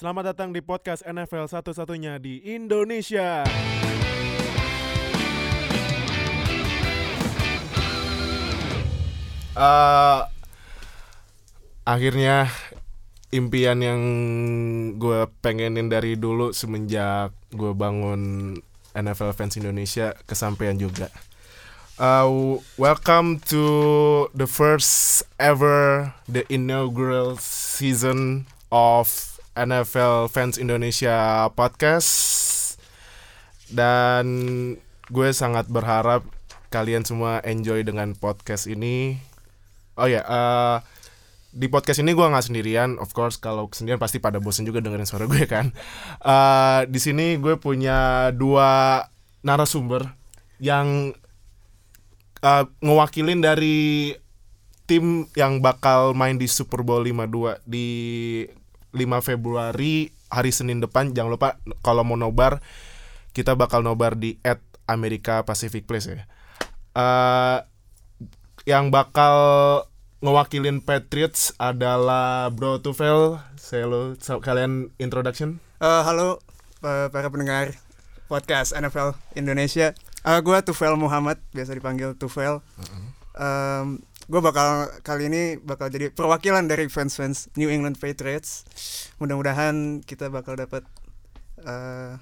Selamat datang di podcast NFL satu-satunya di Indonesia. Eh, akhirnya impian yang gue pengenin dari dulu semenjak gue bangun NFL fans Indonesia kesampaian juga. Uh, welcome to the first ever the inaugural season of NFL Fans Indonesia podcast dan gue sangat berharap kalian semua enjoy dengan podcast ini. Oh ya, eh, di podcast ini gue nggak sendirian, of course kalau sendirian pasti pada bosen juga dengerin suara gue kan. Eh, di sini gue punya dua narasumber yang eh, ngewakilin dari tim yang bakal main di Super Bowl 52 di 5 Februari hari Senin depan. Jangan lupa kalau mau nobar kita bakal nobar di at Amerika Pacific Place ya. Eh, yang bakal ngewakilin Patriots adalah Bro Tufel. Saya lo so- kalian introduction. Eh, halo eh, para pendengar podcast NFL Indonesia. Eh gue Tufel Muhammad, biasa dipanggil Tufel. Gue bakal kali ini bakal jadi perwakilan dari fans-fans New England Patriots. Mudah-mudahan kita bakal dapat eh,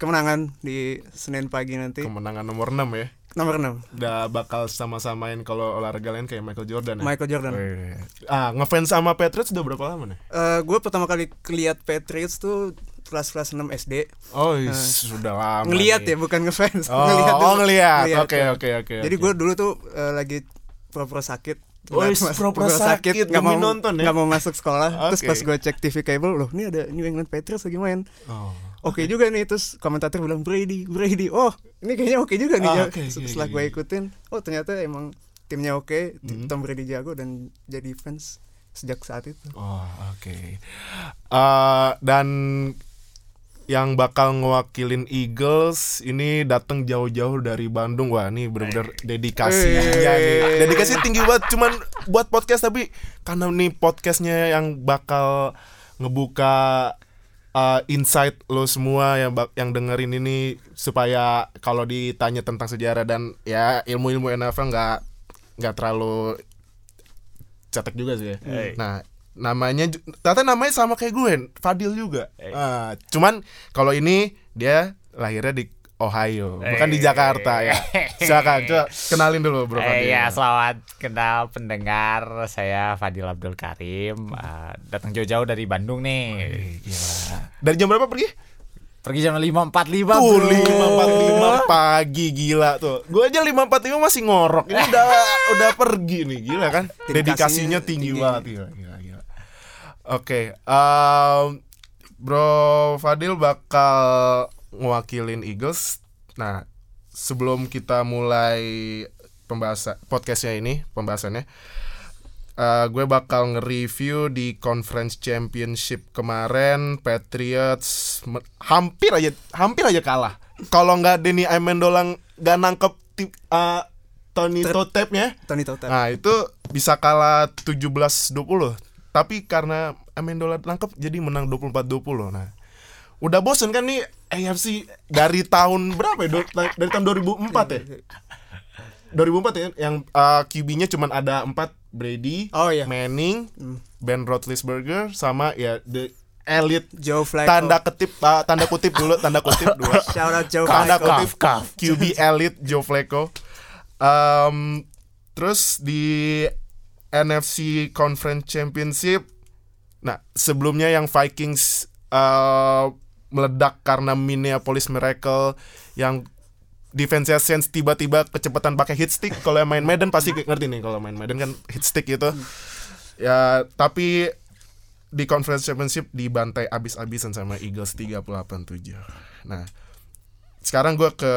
kemenangan di Senin pagi nanti. Kemenangan nomor 6 ya. Nomor 6, Udah bakal sama-samain kalau olahraga lain kayak Michael Jordan ya. Michael Jordan. Wih. Ah, ngefans sama Patriots udah berapa lama nih? gue pertama kali lihat Patriots tuh kelas-kelas 6 SD. Oh, iya, sudah lama. Ngeliat nih. ya, bukan ngefans. Oh, Ngeliat oh Oke, ya. oke, oke. Jadi gue dulu tuh eh, lagi pura-pura sakit. Oh, pura-pura sakit, nggak mau nonton ya? nggak mau masuk sekolah. Terus Oke. pas gue cek TV cable, loh, ini ada New England Patriots lagi main. Oh. Oke juga nih, terus komentator bilang Brady, Brady. Oh, ini kayaknya oke juga nih. Ah, ya. oke, oke, Setelah gue ikutin, oh ternyata emang timnya oke, Mhm. Tom Brady jago dan jadi fans sejak saat itu. Oh, oke. Eh, dan yang bakal ngewakilin Eagles ini datang jauh-jauh dari Bandung. Wah, ini bener-bener dedikasi Eh. ya nih. Dedikasi tinggi banget cuman buat podcast tapi karena nih podcastnya yang bakal ngebuka uh, insight lo semua yang yang dengerin ini supaya kalau ditanya tentang sejarah dan ya ilmu-ilmu NFL nggak nggak terlalu cetek juga sih ya. Hey. Nah, namanya ternyata namanya sama kayak gue, Fadil juga. Hey. Ah, cuman kalau ini dia lahirnya di Ohio, bukan di. Jakarta ya. Silakan, coba kenalin dulu Bro Fadil. Eh, ya, selamat kenal pendengar. Saya Fadil Abdul Karim. Eh, datang jauh-jauh dari Bandung nih. Gila. Dari jam berapa pergi? Pergi jam 5.45 Tuh. 5.45 pagi gila tuh. Gue aja 5.45 masih ngorok. Ini udah udah pergi nih, gila kan? Dedikasinya Dedikasinya tinggi, tinggi. banget gila Oke, em, Bro Fadil bakal ngewakilin Eagles. Nah, sebelum kita mulai pembahasan podcastnya ini, pembahasannya eh, gue bakal nge-review di Conference Championship kemarin Patriots hampir aja hampir aja kalah. Kalau nggak Denny Amendola nggak nangkep ti- eh, Tony Ter- Totepnya, Tony Tota. nah itu bisa kalah 17-20. Tapi karena Amendola nangkep jadi menang 24-20. Nah, udah bosen kan nih AFC dari tahun berapa ya? Do- Dari tahun 2004 ya? 2004 ya yang uh, QB-nya cuma ada 4 Brady, Oh iya. Manning, Hmm. Ben Roethlisberger sama ya the elite Joe Flacco. tanda ketip uh, tanda kutip dulu tanda kutip dua Shout out Joe tanda Flacco. kutip QB elite Joe Flacco. Um, terus di NFC Conference Championship, nah sebelumnya yang Vikings uh, meledak karena Minneapolis Miracle yang defense sense tiba-tiba kecepatan pakai hit stick. Kalau main Madden pasti ngerti nih kalau main Madden kan hit stick gitu. Ya tapi di conference championship dibantai abis-abisan sama Eagles 38-7 nah sekarang gue ke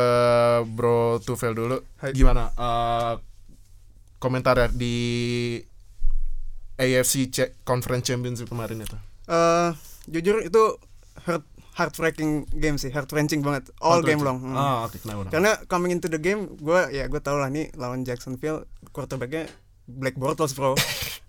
Bro Tufel dulu. Hai. gimana eh komentar ya di AFC Conference Championship kemarin itu Eh, jujur itu heart heartbreaking game sih, heart wrenching banget all game long. Hmm. oh oke kenapa kenapa? Karena coming into the game, gue ya gue tau lah nih lawan Jacksonville quarterbacknya Black Bortles bro.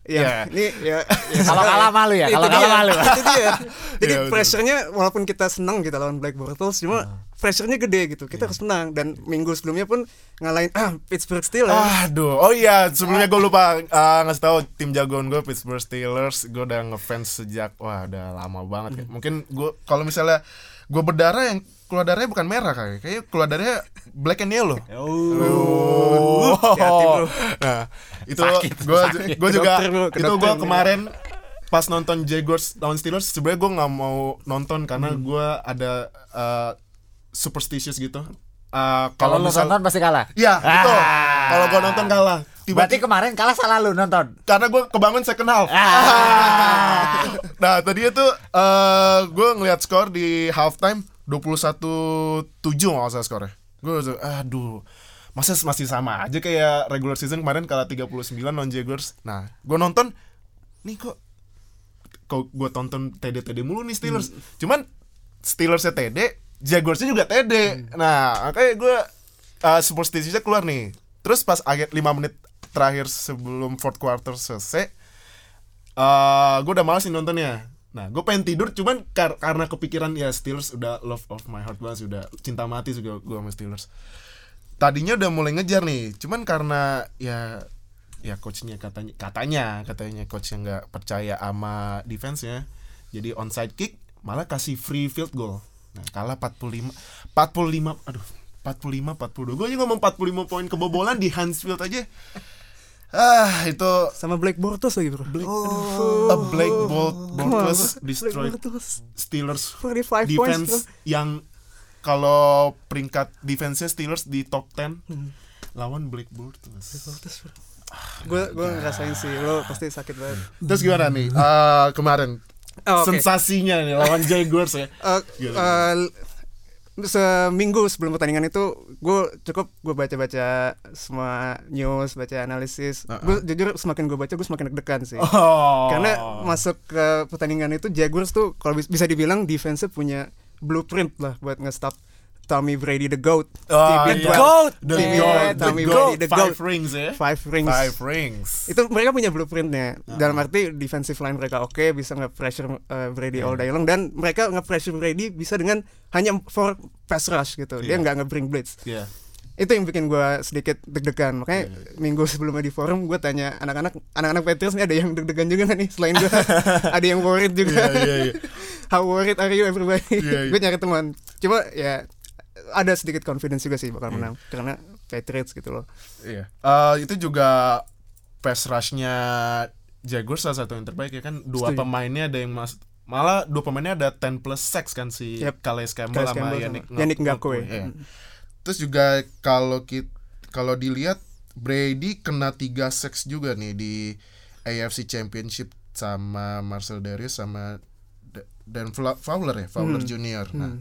Iya. Iya, ini ya, ya Kalau kalah malu ya, Itu kalau dia, kalah malu. Itu dia. Jadi pressure-nya walaupun kita senang kita lawan Black Bortles cuma pressure-nya gede gitu. Kita harus menang dan minggu sebelumnya pun ngalahin ah, Pittsburgh Steelers. Aduh, oh iya sebelumnya gue lupa uh, ngasih tahu tim jagoan gue Pittsburgh Steelers. Gue udah ngefans sejak wah udah lama banget. kayak. Mungkin gue kalau misalnya gue berdarah yang keluar darahnya bukan merah kayak, kayak keluar darahnya black and yellow. Oh. Nah, itu gue juga dokter, itu gue kemarin pas nonton Jaguars lawan Steelers sebenarnya gue nggak mau nonton karena Hmm. gue ada uh, superstitious gitu. Uh, Kalau lu misal- nonton pasti kalah. Iya, betul. Ah. Kalau gue nonton kalah. Berarti Tiba-tiba kemarin kalah salah lu nonton. karena gue kebangun second half. Ah. nah, tadi itu eh gue ngeliat skor di halftime 21-7 nggak usah skornya. Gue aduh, masa masih sama aja kayak regular season kemarin kalah 39 non Jaguars. Nah, gue nonton nih kok kok gue tonton TD-TD mulu nih Steelers. Cuman Steelersnya TD, Jaguarsnya juga TD. Nah, makanya gue uh, superstitious keluar nih. Terus pas akhir 5 menit terakhir sebelum fourth quarter selesai, uh, gue udah males nih nontonnya. Nah, gue pengen tidur, cuman kar- karena kepikiran ya Steelers udah love of my heart banget, sudah cinta mati juga gue sama Steelers. Tadinya udah mulai ngejar nih, cuman karena ya ya coachnya katanya katanya katanya coach yang nggak percaya sama defense-nya, jadi onside kick malah kasih free field goal. Nah, kalah 45 45 aduh 45 42. Gue aja ngomong 45 poin kebobolan di Hansfield aja. Ah, itu Sama Black Bortles lagi bro. Black, a Black Bolt Bortles Black destroyed Bortles. Steelers 45 defense points yang kalau peringkat defense Steelers di top 10 Hmm. lawan Black Bortles. Bortles bro. Gue gue ngerasain sih lo pasti sakit banget. Terus gimana nih? Eh, kemarin Oh, oke. sensasinya nih lawan Jaguars ya. Eh, Gimana? eh, seminggu sebelum pertandingan itu gue cukup gue baca-baca semua news baca analisis Uh-uh. gue jujur semakin gue baca gue semakin deg-degan sih Oh. karena masuk ke pertandingan itu Jaguars tuh kalau bis- bisa dibilang defense punya blueprint lah buat nge-stop Tommy Brady the GOAT Oh, TB12. iya. GOAT. The Iya, GOAT, the Tommy GOAT. Brady, the Five GOAT. rings ya. five rings Five rings. itu mereka punya blueprintnya dalam arti defensive line mereka oke bisa nge-pressure uh, Brady all day long dan mereka nge-pressure Brady bisa dengan hanya for pass rush gitu dia Iya. nggak nge-bring blitz Iya. itu yang bikin gue sedikit deg-degan makanya minggu sebelumnya di forum gue tanya anak-anak anak-anak Patriots nih ada yang deg-degan juga nih selain gue ada yang worried juga Iya, iya, iya. how worried are you everybody Iya, iya. gue nyari teman cuma ya ada sedikit confidence juga sih bakal Iya. menang karena Patriots gitu loh Iya. Eh, itu juga pass rushnya Jaguars salah satu yang terbaik ya kan dua Setuju. pemainnya ada yang mas malah dua pemainnya ada 10 plus sacks kan si Yep. Calais Campbell Calais sama Campbell Yannick sama Yannick Ngakoue. Iya. Terus juga kalau kita kalau dilihat Brady kena tiga sacks juga nih di AFC Championship sama Marcel Darius sama Da- Dan Fowler ya, Fowler Hmm. Junior. Nah,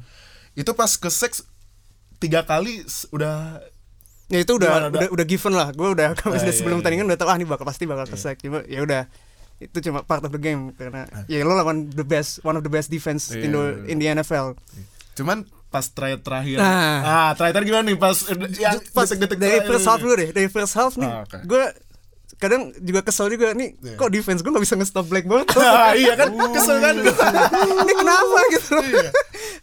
itu pas ke sacks tiga kali udah ya itu Gimana, udah udah? udah, udah given lah gue udah kalau Ah, sudah iya, sebelum iya. pertandingan udah tahu ah ini bakal pasti bakal kesek cuma ya udah itu cuma part of the game karena ya lo lawan the best one of the best defense Iya, in the iya. in the NFL Cuman pas terakhir terakhir Nah. ah terakhir gimana nih pas ya, pas detik-detik dari first half dulu deh dari first half nih Ah, oke. gue kadang juga kesel juga nih Iya. kok defense gue nggak bisa nge-stop Blackboard Ah, iya kan kesel kan ini kenapa gitu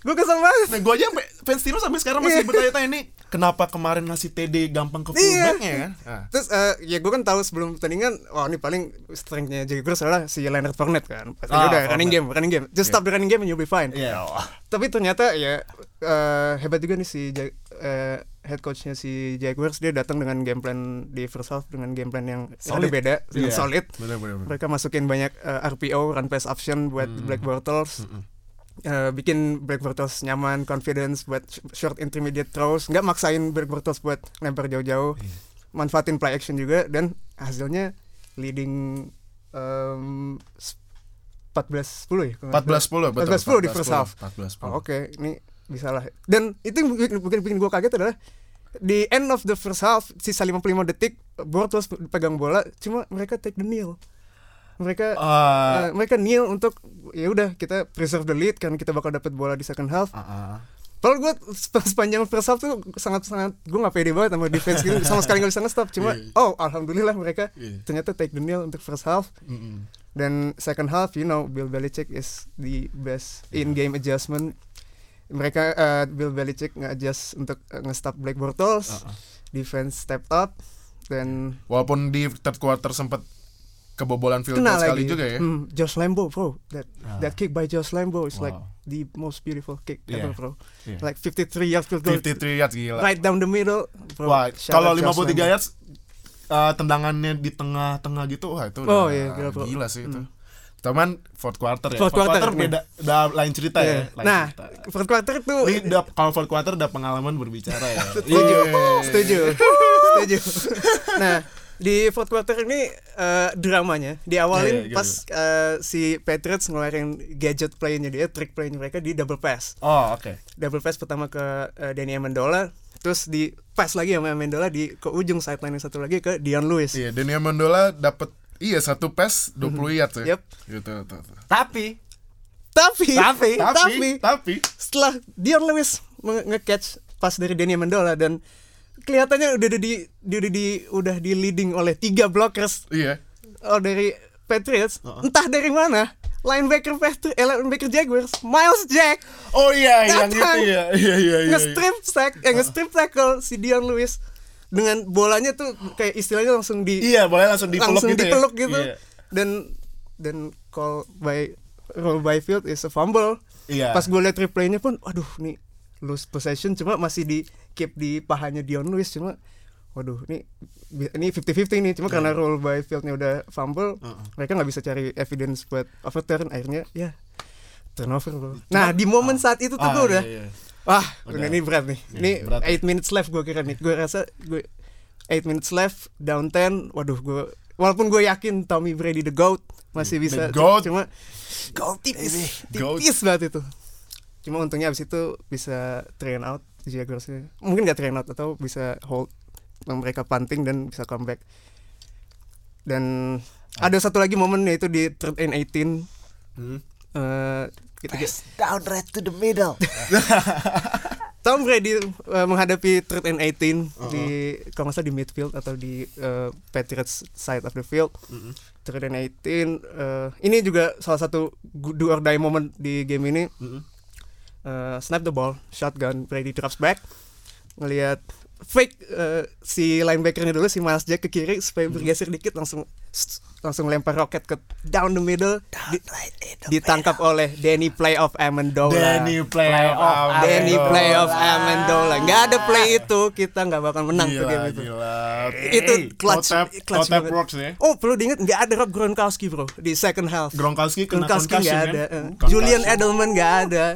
gue kesel banget nah gue aja fans Steelers sampai sekarang masih Iya. bertanya-tanya nih kenapa kemarin ngasih TD gampang ke Iya. fullbacknya kan Ah. Terus eh, ya gue kan tahu sebelum pertandingan, wah ini paling strengthnya Jaguars adalah si Leonard Fournette kan. Pasti Ah, udah running game, running game. Just stop the running game and you'll be fine. Iya. Tapi ternyata ya eh, hebat juga nih si Ja- eh, head coachnya si Jaguars dia datang dengan game plan di first half dengan game plan yang Solid. beda, yang Iya. solid. Bener, bener, bener. Mereka masukin banyak eh, RPO run pass option buat Hmm. Black Bortles. Eh, bikin Black Bortles nyaman, confidence buat sh- short intermediate throws, nggak maksain Black Bortles buat lempar jauh-jauh, Iya. manfaatin play action juga dan hasilnya leading um, 14-10 ya? kalau nggak 14-10 salah. betul 14-10 di first half. 14-10 Oh, Oke, ini bisa lah. Dan itu yang bikin, bikin, bikin gue kaget adalah di end of the first half sisa 55 detik Bortles pegang bola, cuma mereka take the kneel. Mereka Ah, Uh, mereka kneel untuk ya udah kita preserve the lead karena kita bakal dapat bola di second half. ah, ah. Padahal gue sepanjang first half tuh sangat-sangat gue gak pede banget sama defense gitu sama sekali gak bisa nge-stop cuma Iya. oh alhamdulillah mereka Iya. ternyata take the nail untuk first half Mm-mm. dan second half you know Bill Belichick is the best in game adjustment mereka uh, Bill Belichick nge-adjust untuk uh, nge-stop Black Bortles Uh-uh. defense step up dan Walaupun di third quarter sempat kebobolan field goal sekali lagi juga ya. Hmm, Josh Lambo bro that Ah. that kick by Josh Lambo is like Wow. the most beautiful kick Yeah. ever bro Yeah. like 53 yards field goal 53 yards gila. right down the middle bro. Wah, kalau out Josh 53 Lambo. yards eh, tendangannya di tengah-tengah gitu, wah itu Oh, udah iya, gila, bro. gila sih itu. Cuman fourth quarter ya. Fourth quarter, beda, udah lain cerita Yeah. ya. lain nah cerita. fourth quarter itu Ini udah kalau fourth quarter udah pengalaman berbicara ya. setuju Iya. setuju setuju nah di fourth quarter ini eh, dramanya diawalin Iya, iya, pas eh, si Patriots ngeluarin gadget play-nya dia trick play mereka di double pass Oh, oke. double pass pertama ke eh, Danny Amendola terus di pass lagi sama Amendola di ke ujung sideline yang satu lagi ke Dion Lewis Iya, Dani Amendola dapat iya satu pass 20 yards ya. Yep. Gitu, gitu, gitu. Tapi tapi Tapi- tapi, tapi setelah Dion Lewis nge- nge-catch pas dari Danny Amendola dan kelihatannya udah di, di udah di udah di leading oleh tiga blockers iya. oh dari Patriots Uh-uh. entah dari mana linebacker Patriots eh, linebacker Jaguars Miles Jack Oh iya, yang itu Datang. ya. Iya, iya, iya. iya. nge-strip sack eh nge-strip tackle si Dion Lewis dengan bolanya tuh kayak istilahnya langsung di Iya, boleh langsung dipeluk langsung gitu dipeluk ya. gitu Iya. dan dan call by roll by field is a fumble Iya. pas gue liat replaynya pun waduh nih lose possession cuma masih di keep di pahanya Dion Lewis cuma waduh ini ini 50-50 nih cuma karena roll by fieldnya udah fumble Uh-uh. mereka nggak bisa cari evidence buat overturn akhirnya ya turnover bro. nah di momen saat itu tuh Ah, gue udah iya, iya. Wah Udah. ini berat nih Iya, ini berat. 8 minutes left gue kira nih gue rasa gue 8 minutes left down 10 waduh gue walaupun gue yakin Tommy Brady the GOAT masih The bisa GOAT. cuma tipis Goat. tipis banget itu cuma untungnya abis itu bisa train out Jaguarsnya mungkin gak train out atau bisa hold mereka punting dan bisa comeback dan ada satu lagi momen yaitu di third and 18 Hmm. Eh, kita down right to the middle. Tom Brady eh, menghadapi third and 18 Uh-huh. di kalau nggak salah di midfield atau di eh, Patriots side of the field. Mm-mm. Third and 18 eh, ini juga salah satu do or die moment di game ini. Mm-mm. Eh, snap the ball, shotgun, Brady drops back, ngelihat fake eh, si linebackernya dulu si Miles Jack ke kiri supaya bergeser dikit langsung langsung lempar roket ke down the middle di- ditangkap oleh Danny Playoff Amendola. Danny playoff. Playoff Danny Amendola. Playoff Amendola. Nggak ada play itu kita nggak bakal menang tuh Gila, game itu. gila. Itu clutch- clutch tap works ya. Oh perlu diingat nggak ada Rob Gronkowski bro di second half. Gronkowski kena Gronkowski nggak kan? ada. Concussion. Julian Edelman nggak ada.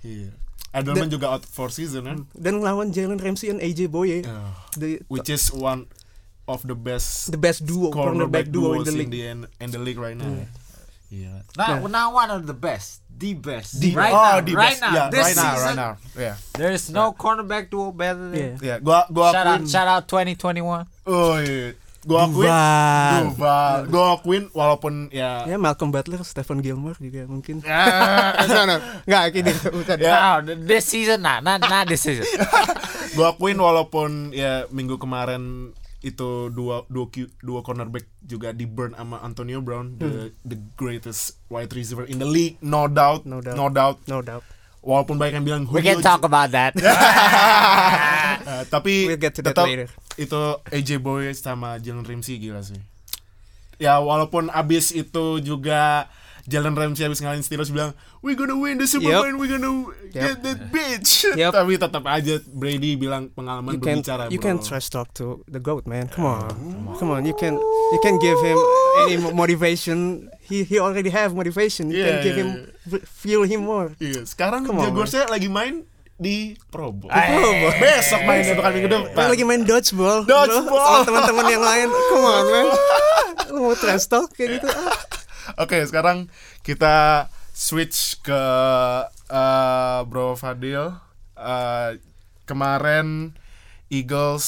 Iya. Edelman juga out for season kan? Dan lawan Jalen Ramsey dan AJ Boye, Uh, the which is one of the best the best duo cornerback duo in the in league. the in the league right now. Iya. Now, now one of the best, the best. The- right oh, now, the right best. now, Yeah, this right now, season, right now. Yeah. there is no cornerback duo better than. Yeah. Yeah, gua gua Shout out, shout out 2021. Oh iya. Gua akuin. Duval. Duval. Gua akuin walaupun ya Ya Malcolm Butler, Stephen Gilmore juga mungkin. Ya, no, no. Nggak gini, bukan. Ya. No, this season nah, not not this season. gua akuin walaupun ya minggu kemarin itu dua dua dua cornerback juga di burn sama Antonio Brown the the greatest wide receiver in the league no doubt No doubt. no doubt No doubt. Walaupun banyak yang bilang We can talk about that. Eh, tapi We'll get to that tetap later. itu AJ Boy sama Jalen Ramsey gila sih. Ya walaupun abis itu juga Jalen Ramsey abis ngalahin Steelers bilang we gonna win the Super Yep. Bowl, we gonna get Yep. that bitch. Yep. Tapi tetap aja Brady bilang pengalaman You can berbicara you bro. can trash talk to the goat man. Come on, come on. You can you can give him any mo- motivation. He he already have motivation. You can Yeah, give him yeah, feel him more. Iya, sekarang Jaguarsnya lagi main di Pro Bowl. Ay. Besok mainnya bukan minggu depan. lagi main dodgeball, Dodgeball. Sama teman-teman yang lain. Come on man. Lu mau trash talk kayak gitu? Ah. Oke, sekarang kita switch ke eh, Bro Fadil. Eh, kemarin Eagles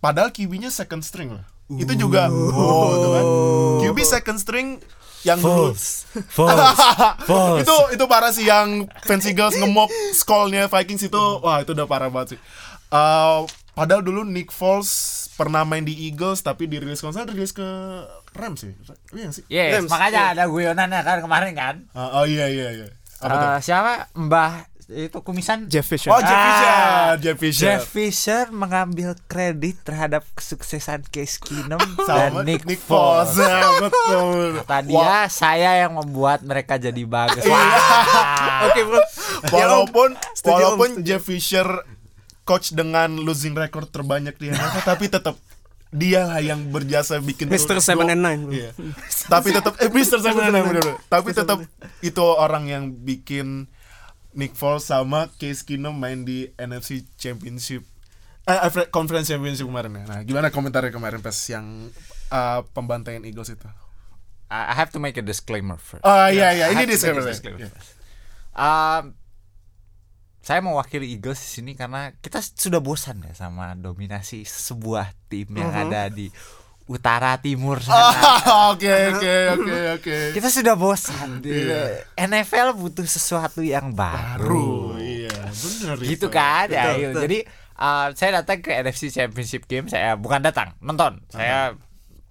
padahal QB-nya second string loh. Itu juga oh, tuh kan. QB second string yang dulu False. False. False. itu itu parah sih yang fans Eagles ngemok skullnya Vikings itu wah itu udah parah banget sih Eh, padahal dulu Nick Foles pernah main di Eagles tapi dirilis konser dirilis ke Rams sih iya sih Yes, Rams, makanya iya. ada guyonannya kan kemarin kan. Ah, oh iya iya iya apa tuh Eh, siapa? Mbah itu kumisan Jeff Fisher oh Jeff Ah, Fisher Jeff Fisher Jeff Fisher mengambil kredit terhadap kesuksesan Case Keenum dan Nick, Nick Foles. Foles Ya, betul Kata Wah, dia, saya yang membuat mereka jadi bagus. Iya. Oke bro walaupun Setuju, Om, walaupun setuju. Jeff Fisher coach dengan losing record terbanyak di NFL tapi tetap dia lah yang berjasa bikin Mr. Seven and Nine. Iya. tapi tetap eh Mr. Seven and Nine, bener-bener. Tapi tetap itu orang yang bikin Nick Foles sama Case Keenum main di NFC Championship eh eh, Conference Championship kemarin ya. Nah, gimana komentarnya kemarin pas yang uh, pembantaian Eagles itu? I I have to make a disclaimer first. Oh iya iya, I ini disclaimer. disclaimer first. Um, saya mewakili Eagles di sini karena kita sudah bosan ya sama dominasi sebuah tim yang Mhm. ada di utara timur Oh, sana. Oke oke oke oke. Kita sudah bosan. Di- NFL butuh sesuatu yang baru. Baru, iya benar Gitu itu. kan ya. Betul, iya. betul. Jadi uh, saya datang ke NFC Championship Game, saya bukan datang, nonton. Saya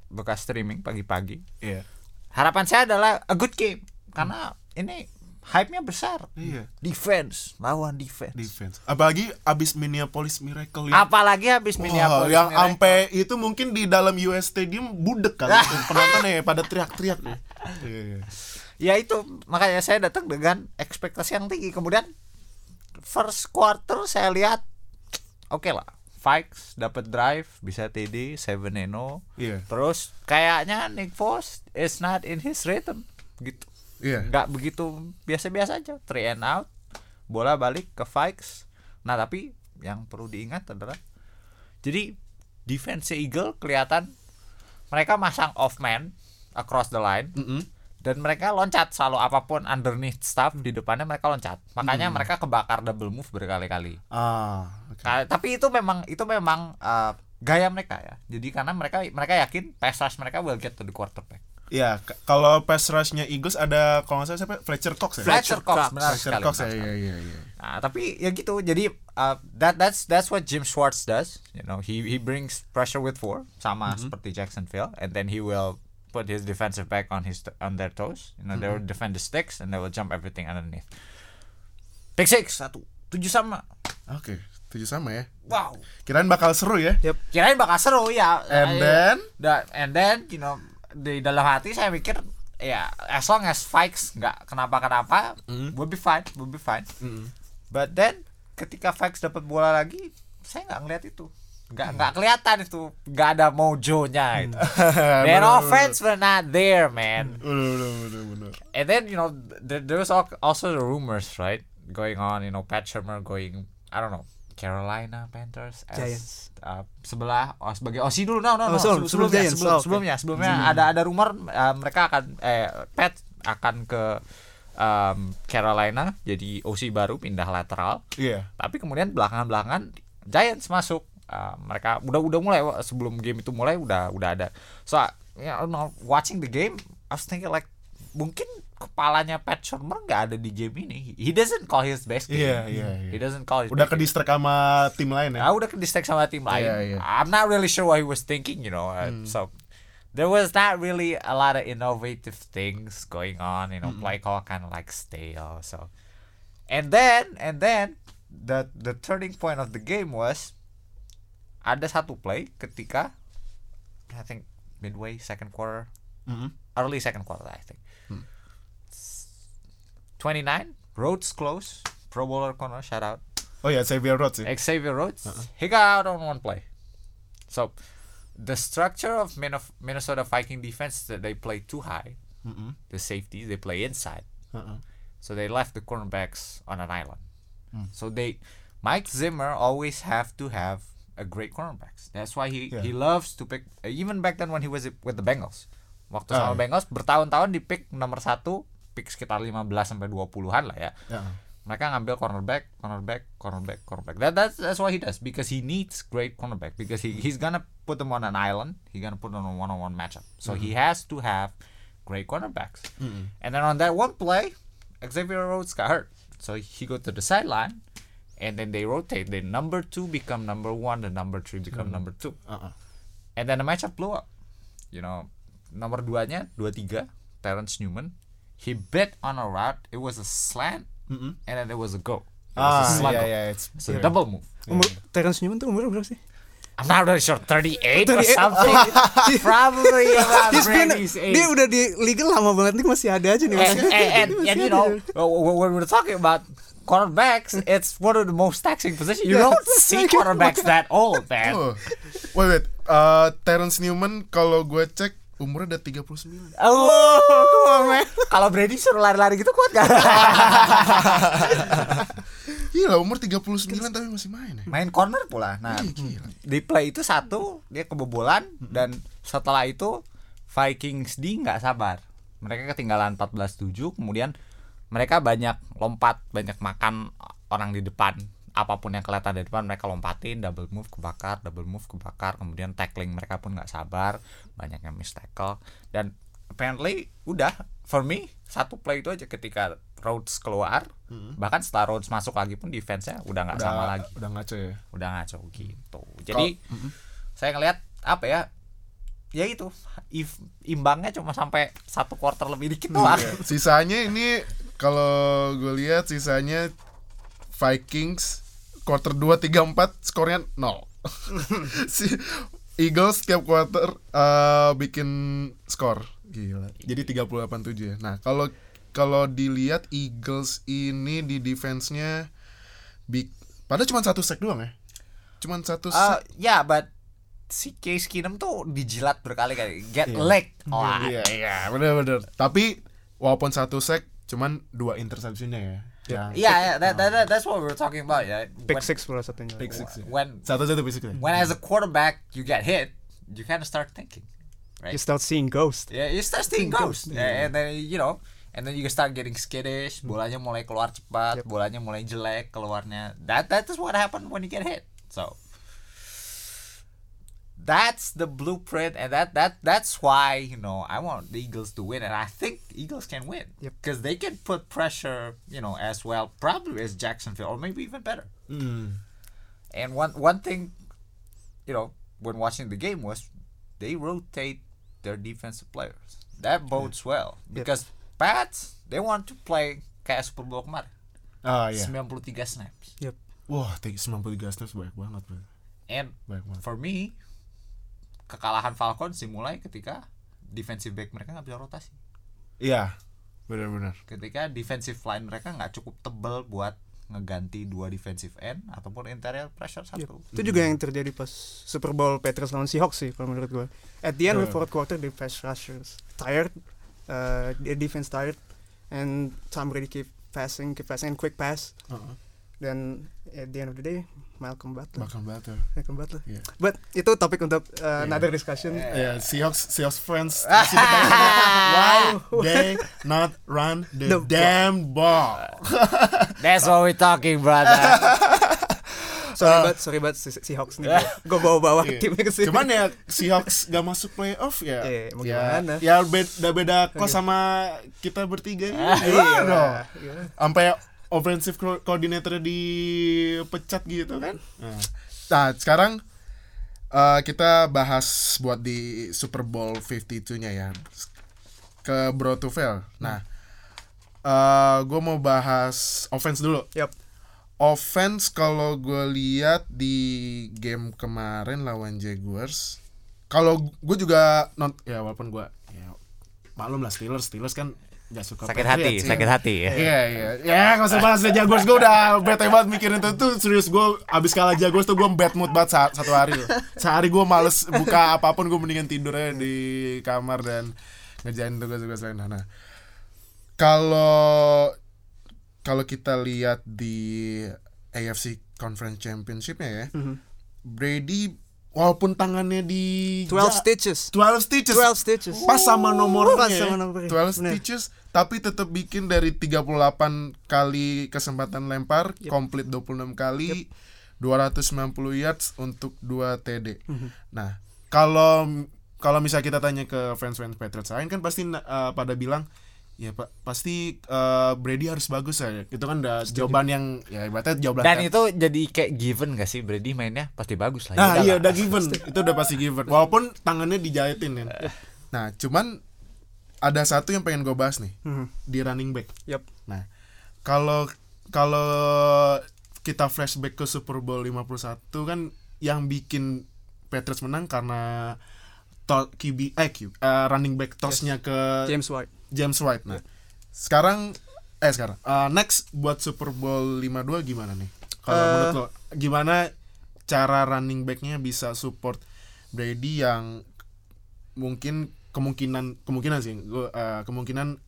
buka streaming pagi-pagi. Iya. Harapan saya adalah a good game karena ini hype-nya besar. Iya. Defense lawan defense. Defense. Apalagi abis Minneapolis Miracle ya. Apalagi habis Wah, Minneapolis yang sampai itu mungkin di dalam US Stadium budek kali itu penontonnya ya pada teriak-teriak ya. Iya, iya. ya itu makanya saya datang dengan ekspektasi yang tinggi. Kemudian first quarter saya lihat oke lah. Vikes dapat drive bisa TD 7-0. Iya. Terus kayaknya Nick Foles is not in his rhythm gitu. Nggak begitu biasa-biasa aja. Three and out bola balik ke Vikes. Nah tapi yang perlu diingat adalah jadi defense Eagle kelihatan mereka masang off man across the line Mm-mm. dan mereka loncat. Selalu apa pun underneath stuff di depannya mereka loncat. Makanya mereka kebakar double move berkali-kali. Ah, oke. Nah, tapi itu memang itu memang uh, gaya mereka ya. Jadi karena mereka mereka yakin pass rush mereka will get to the quarterback K- kalau pass rush-nya Eagles ada kalau nggak salah siapa? Fletcher Cox ya? Fletcher Cox benar Fletcher sekali Cox ya, iya iya iya. Nah, tapi ya gitu. Jadi uh, that that's that's what Jim Schwartz does. You know, he he brings pressure with four sama seperti Jacksonville and then he will put his defensive back on his on their toes. You know, they will defend the sticks and they will jump everything underneath. Pick six satu tujuh sama. Oke, tujuh sama ya. Wow. Kirain bakal seru ya. Kirain bakal seru ya. And then? da- and then you know di dalam hati saya mikir ya as long as Vikes nggak kenapa-kenapa, we'll be fine, we'll be fine. But then ketika Vikes dapat bola lagi, saya nggak ngeliat itu. Nggak nggak kelihatan itu, nggak ada mojonya itu. Their offense were not there, man. And then you know there, there was al- also the rumors, right, going on. You know, Pat Shermer going, I don't know, Carolina Panthers as Giants. uh, sebelah oh, sebagai OC dulu, no no no, Oh, sebelum- sebelum sebelumnya, Giants. sebelum- Oh, oke. sebelumnya, sebelumnya ada ada rumor uh, mereka akan eh Pat akan ke um, Carolina jadi OC baru pindah lateral. Iya. Tapi kemudian belakangan-belakangan Giants masuk. Uh, mereka udah udah mulai sebelum game itu mulai udah udah ada. So you know, watching the game, I was thinking like mungkin kepalanya Pat Shurmur nggak ada di game ini. He doesn't call his best game. Iya, iya, iya. He doesn't call his Udah ke distract sama tim lain ya. Ah, udah ke distract sama tim lain. Iya, iya. I'm not really sure what he was thinking, you know. uh, So there was not really a lot of innovative things going on, you know. Play call kind of like stale. So, and then and then the the turning point of the game was ada satu play ketika I think midway second quarter, Mhm. early second quarter, I think. 29 Rhodes close, Pro Bowler corner, shout out. Oh ya Xavier Rhodes. Xavier Rhodes, he got out on one play. So, the structure of Min- Minnesota Viking defense that they play too high. Mm-mm. The safeties they play inside, Uh-uh. so they left the cornerbacks on an island. So they, Mike Zimmer always have to have a great cornerbacks. That's why he Yeah. he loves to pick. Even back then when he was with the Bengals, waktu Ah, sama iya. Bengals bertahun-tahun di pick nomor satu, pick sekitar 15 sampai 20-an lah ya Ya. mereka ngambil cornerback, cornerback, cornerback, cornerback. That that's that's what he does because he needs great cornerback because he, he's gonna put them on an island. He's gonna put them on a one-on-one matchup. So he has to have great cornerbacks. And then on that one play, Xavier Rhodes got hurt. So he go to the sideline and then they rotate. The number two become number one, the number three become number two. Uh-uh. And then the matchup blew up. You know, nomor duanya, dua tiga, Terrence Newman. He bet on a route. It was a slant, and then it was a go. It was a Ah, yeah, yeah, it's It's a double move. Umur Terence Newman tuh umur berapa sih? I'm not really sure, 38 or 38. something. Probably around He's been- dia udah di liga lama banget nih masih ada aja nih. and, masih- and, and, masih and you know, w- when we're talking about cornerbacks, it's one of the most taxing positions. You Yeah, don't see cornerbacks that old, man. Oh. Wait, wait. Uh, Terence Newman kalau gue cek umurnya udah 39. Oh, man. Kalau Brady suruh lari-lari gitu kuat gak? Gila, umur 39 tapi masih main ya. Main corner pula. Nah, di play itu satu dia kebobolan dan setelah itu Vikings di nggak sabar. Mereka ketinggalan 14-7, kemudian mereka banyak lompat, banyak makan orang di depan. Apa pun yang kelihatan di depan mereka lompatin, double move kebakar, double move kebakar, kemudian tackling mereka pun nggak sabar, banyak yang miss tackle dan apparently udah for me satu play itu aja ketika Rhodes keluar, bahkan setelah Rhodes masuk lagi pun defense-nya udah nggak sama lagi Udah ngaco ya. udah ngaco gitu. Jadi saya ngelihat apa ya? Ya itu if, imbangnya cuma sampai satu quarter lebih dikit doang. Sisanya ini kalau gue lihat sisanya Vikings quarter 2 3 4 skornya 0. si Eagles tiap quarter eh, bikin skor. Gila. Jadi 38-7 ya. Nah, kalau kalau dilihat Eagles ini di defense-nya big padahal cuma satu sack doang ya. Cuman satu Uh, sack. ya, but si Case Keenum tuh dijilat berkali-kali, get Iya. leg. Wah, Iya, iya, benar-benar. Tapi walaupun satu sack cuman dua interceptionnya ya. Iya, yeah, that, that, that- that's what we were talking about. Pick When- six pula satunya. pick six ya. When Satu-satu basically. when as a quarterback you get hit, you kind of start thinking, right? You start seeing ghost. Yeah, you start seeing Ghost, ghosts, Yeah, and then you know, and then you start getting skittish. Bolanya mulai keluar cepat, Yep. bolanya mulai jelek keluarnya. That that is what happened when you get hit. So that's the blueprint, and that that that's why you know I want the Eagles to win, and I think Eagles can win Yep. because they can put pressure, you know, as well, probably as Jacksonville, or maybe even better. Hmm. And one one thing, you know, when watching the game was they rotate their defensive players. That bodes well because Pats they want to play kayak Super Bowl kemarin. Ah iya. 93 snaps. Yep. Wah, tiga- 93 snaps banyak banget, bro. And Banyak banget. for me kekalahan Falcons dimulai ketika defensive back mereka nggak bisa rotasi. Iya. Benar-benar. Ketika defensive line mereka nggak cukup tebal buat ngeganti dua defensive end ataupun interior pressure Yep. satu. Itu juga yang terjadi pas Super Bowl Patriots lawan Seahawks sih kalau menurut gue. At the end of Uh. fourth quarter the pass rushers tired, uh, the defense tired, and Tom Brady keep passing, keep passing, and quick pass. Heeh. Dan at the end of the day Malcolm Butler, Bakal battle. Malcolm Butler. Iya. But itu topik untuk uh, Iya. another discussion. Ya, Seahawks Seahawks fans why they not run the, The damn ball. That's what we're talking, brother. Sorry banget, sorry banget si Seahawks nih. Gue bawa-bawa Iya. timnya ke sini. Cuman ya Seahawks gak masuk playoff ya. Iya, mau ya, gimana? ya beda beda kos sama kita bertiga. Iya. Dong? Iya. Sampai offensive co- coordinator dipecat gitu kan. Nah, nah, sekarang eh, kita bahas buat di Super Bowl 52-nya ya. Ke Bro Tufel. Nah, eh gue mau bahas offense dulu. Yup. Offense kalau gue lihat di game kemarin lawan Jaguars, kalau gue juga non ya walaupun gue ya maklum lah Steelers, Steelers kan gak suka sakit hati, ya. sakit hati ya. Iya iya ya gak usah bahas Jaguars gue udah bete banget mikirin itu tuh serius gue abis kalah Jaguars tuh gue bad mood banget sa- satu hari tuh. sehari gue males buka apa pun gue mendingan tidur aja di kamar dan ngejain tugas-tugas lain nah kalau kalau kita lihat di AFC Conference Championship ya Mhm. Brady walaupun tangannya di 12 ja- stitches. 12 stitches 12 stitches. pas sama nomornya Pas sama nomornya, 12 bener. stitches tapi tetap bikin dari 38 kali kesempatan lempar komplit 26 kali 290 yards untuk 2 TD Mhm. nah kalau kalau misalnya kita tanya ke fans-fans Patriots lain kan pasti uh, pada bilang ya pak pasti uh, Brady harus bagus ya. Itu kan udah jawaban yang ya ibaratnya jawaban Dan itu jadi kayak given gak sih? Brady mainnya pasti bagus lah. Nah iya udah given. Itu udah pasti given. Walaupun tangannya dijahitin kan nah cuman ada satu yang pengen gue bahas nih Hmm. di running back Yup. nah kalau kalau kita flashback ke Super Bowl 51 kan yang bikin Patriots menang karena to QB eh eh, running back tossnya ke James White. James White nah sekarang eh sekarang uh, next buat Super Bowl 52 gimana nih kalau Eh. menurut lo gimana cara running backnya bisa support Brady yang mungkin kemungkinan kemungkinan sih gua, uh, kemungkinan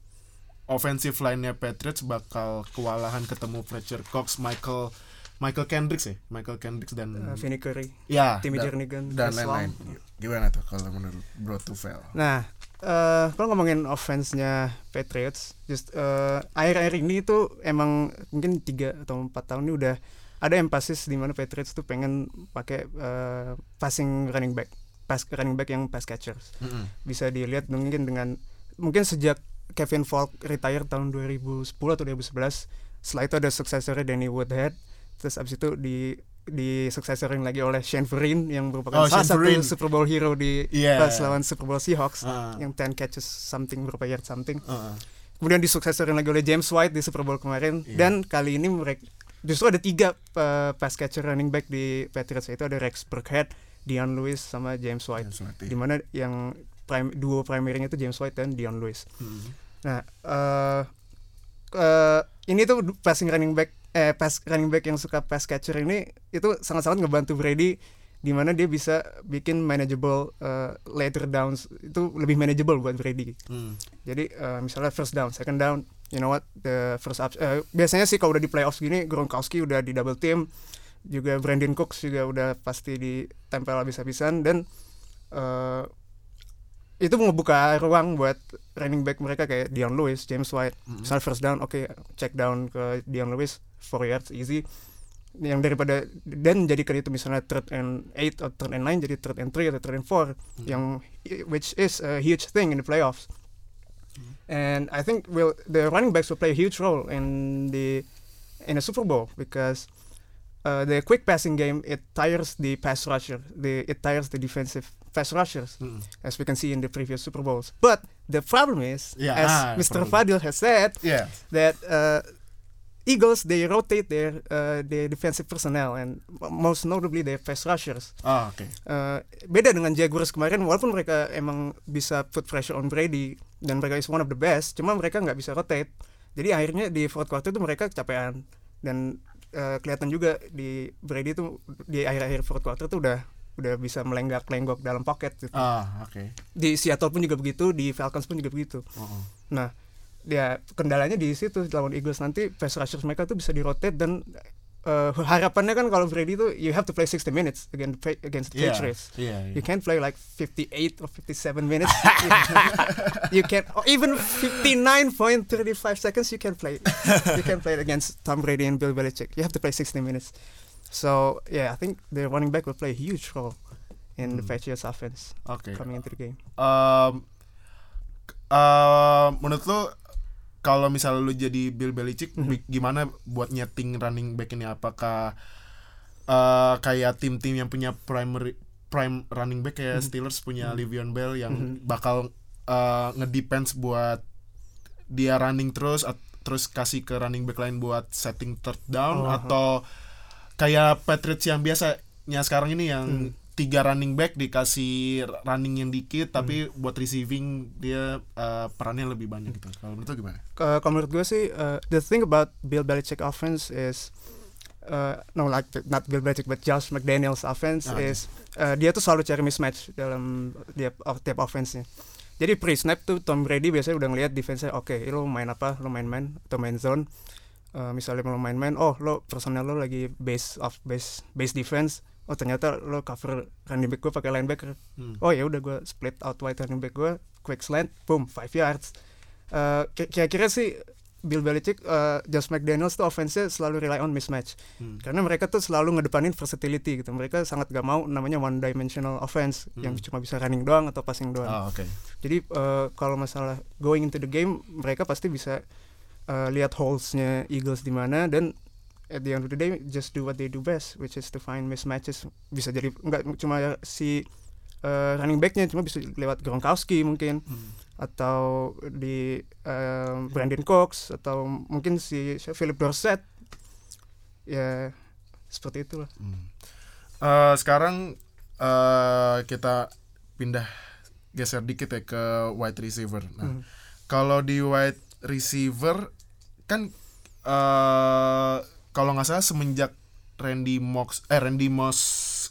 offensive line-nya Patriots bakal kewalahan ketemu Fletcher Cox, Michael Michael Kendricks ya, Michael Kendricks dan Uh, Vinny Curry. ya Timmy dan- Jernigan, dan lain-lain. Gimana tuh kalau menurut Bro Tufel? Nah, eh kalau ngomongin offense-nya Patriots, just eh, akhir-akhir ini tuh emang mungkin tiga atau empat tahun ini udah ada emphasis di mana Patriots tuh pengen pakai eh, passing running back, pass running back yang pass catchers. Mm-mm. Bisa dilihat mungkin dengan mungkin sejak Kevin Falk retire tahun 2010 atau 2011, setelah itu ada suksesornya Danny Woodhead, terus abis itu di di suksesorin lagi oleh Shane Vereen yang Oh, merupakan salah Shane satu. Super Bowl hero di Iya. pas lawan Super Bowl Seahawks Ah. yang 10 catches something berapa yard something. Uh-uh. Kemudian disuksesorin lagi oleh James White di Super Bowl kemarin Iya. dan kali ini mereka justru ada tiga uh, pass catcher running back di Patriots itu ada Rex Burkhead, Dion Lewis sama James White. James White, iya. Di mana yang prime, duo primernya itu James White dan Dion Lewis. Mm. Nah, eh eh, ini tuh passing running back eh pass running back yang suka pass catcher ini itu sangat-sangat ngebantu Brady di mana dia bisa bikin manageable eh, later downs itu lebih manageable buat Brady. Mm. Jadi eh, misalnya first down, second down, you know what the first up eh, biasanya sih kalau udah di playoffs gini Gronkowski udah di double team, juga Brandon Cooks juga udah pasti ditempel habis-habisan dan eh, itu ngebuka ruang buat running back mereka kayak Dion Lewis, James White. Misalnya first down, oke check down ke Dion Lewis, 4 yards easy. Yang daripada dan jadikan itu misalnya third and 8 atau third and 9 jadi third and 3 atau third and 4 yang which is a huge thing in the playoffs. And I think will the running backs will play a huge role in the in a Super Bowl because uh, the quick passing game it tires the pass rusher, the it tires the defensive pass rushers Mm. as we can see in the previous Super Bowls. But the problem is, Yeah, as ah, Mr. problem. Fadil has said, Yeah. that uh, Eagles they rotate their uh, their defensive personnel and most notably their pass rushers. Oh, oke. Uh, beda dengan Jaguars kemarin, walaupun mereka emang bisa put pressure on Brady dan mereka is one of the best, cuma mereka nggak bisa rotate. Jadi akhirnya di fourth quarter itu mereka kecapean dan uh, kelihatan juga di Brady itu di akhir-akhir fourth quarter itu udah udah bisa melenggak-lenggok dalam pocket gitu Ah, oke. di Seattle pun juga begitu, di Falcons pun juga begitu. Oh, Nah, ya kendalanya di situ lawan Eagles nanti pass rushers mereka tuh bisa di rotate dan eh, harapannya kan kalau Brady tuh you have to play 60 minutes against against the Iya, Patriots. iya, iya. You can't play like 58 or 57 minutes. you can or even 59.35 seconds you can play. you can play against Tom Brady and Bill Belichick. You have to play 60 minutes. So, yeah, I think the running back will play a huge role in the Hmm. Patriots offense Oke. coming into the game. Um, um, menurut lu kalau misalnya lu jadi Bill Belichick Mhm. bi- gimana buat nyeting running back ini apakah uh, kayak tim-tim yang punya primary prime running back kayak Mhm. Steelers punya Mhm. Le'Veon Bell yang Mhm. bakal uh, ngedepends buat dia running terus at- terus kasih ke running back lain buat setting third down Oh, atau kayak Patriots yang biasanya sekarang ini yang Hmm. Tiga running back dikasih running yang dikit Hmm. tapi buat receiving dia uh, perannya lebih banyak gitu. Kalau menurut gimana? uh, kalau menurut gue sih uh, the thing about Bill Belichick offense is uh, no like not Bill Belichick but Josh McDaniels offense Ah, is uh, dia tuh selalu cari mismatch dalam tiap of, tiap offense-nya. Jadi pre snap tuh Tom Brady biasanya udah ngeliat defense-nya oke, lo main apa? Lo main man atau main zone. Uh, misalnya lo main man, oh lo personel lo lagi base of base base defense. Oh ternyata lo cover running back gue pakai linebacker Hmm. oh ya udah gue split out wide running back gue quick slant boom five yards ki- kira-kira sih Bill Belichick, uh, Josh McDaniels tuh offense-nya selalu rely on mismatch. Hmm. Karena mereka tuh selalu ngedepanin versatility gitu. Mereka sangat gak mau namanya one dimensional offense yang Hmm. cuma bisa running doang atau passing doang. Ah, oke. Jadi uh, kalau masalah going into the game, mereka pasti bisa uh, lihat holes-nya Eagles di mana dan at the end of the day just do what they do best, which is to find mismatches. Bisa jadi nggak cuma si uh, running back-nya, cuma bisa lewat Gronkowski mungkin Hmm. atau di um, Brandon Cooks atau mungkin si Philip Dorsett. Ya seperti itulah. Hmm. Eh, sekarang eh kita pindah geser dikit ya ke wide receiver. Nah, Hmm. kalau di wide receiver kan eh kalau nggak salah semenjak Randy Moss eh Randy Moss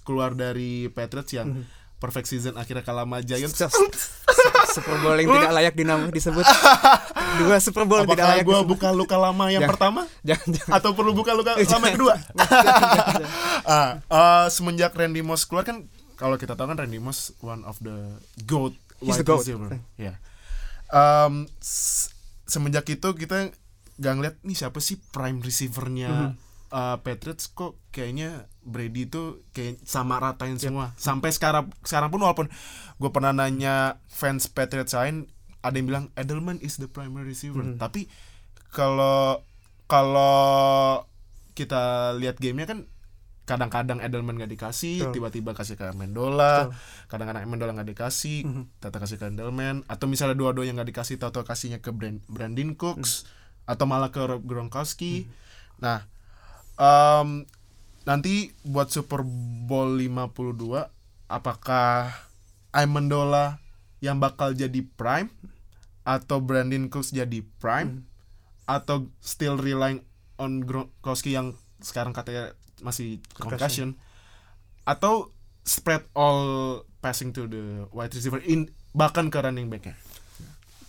keluar dari Patriots yang Mhm. perfect season akhirnya kalah sama Giants. Just- Super Bowl yang tidak layak dinam disebut. Dua Super Bowl yang tidak Apakah layak disebut. buka luka lama yang Jangan. pertama Jangan, jangan. atau perlu buka luka lama yang kedua? ah, eh, semenjak Randy Moss keluar kan kalau kita tahu kan Randy Moss one of the goat He's the GOAT. receiver. Ya. Em, s- semenjak itu kita gak ngeliat nih siapa sih prime receivernya Mhm. eh, Patriots kok kayaknya Brady itu kayak sama ratain Yep. semua sampai sekarang sekarang pun walaupun gue pernah nanya fans Patriots lain ada yang bilang Edelman is the primary receiver Mhm. tapi kalau kalau kita lihat gamenya kan kadang-kadang Edelman gak dikasih tiba-tiba kasih ke Amendola Betul. kadang-kadang Amendola nggak dikasih Mhm. tata kasih ke Edelman atau misalnya dua-duanya nggak dikasih atau kasihnya ke Brand, Brandon Cooks atau malah ke Rob Gronkowski. Nah em, nanti buat Super Bowl 52 apakah Amendola yang bakal jadi prime? Atau Brandon Cooks jadi prime? Atau still relying on Gronkowski yang sekarang katanya masih concussion? Atau spread all passing to the wide receiver in bahkan ke running back nya Ke-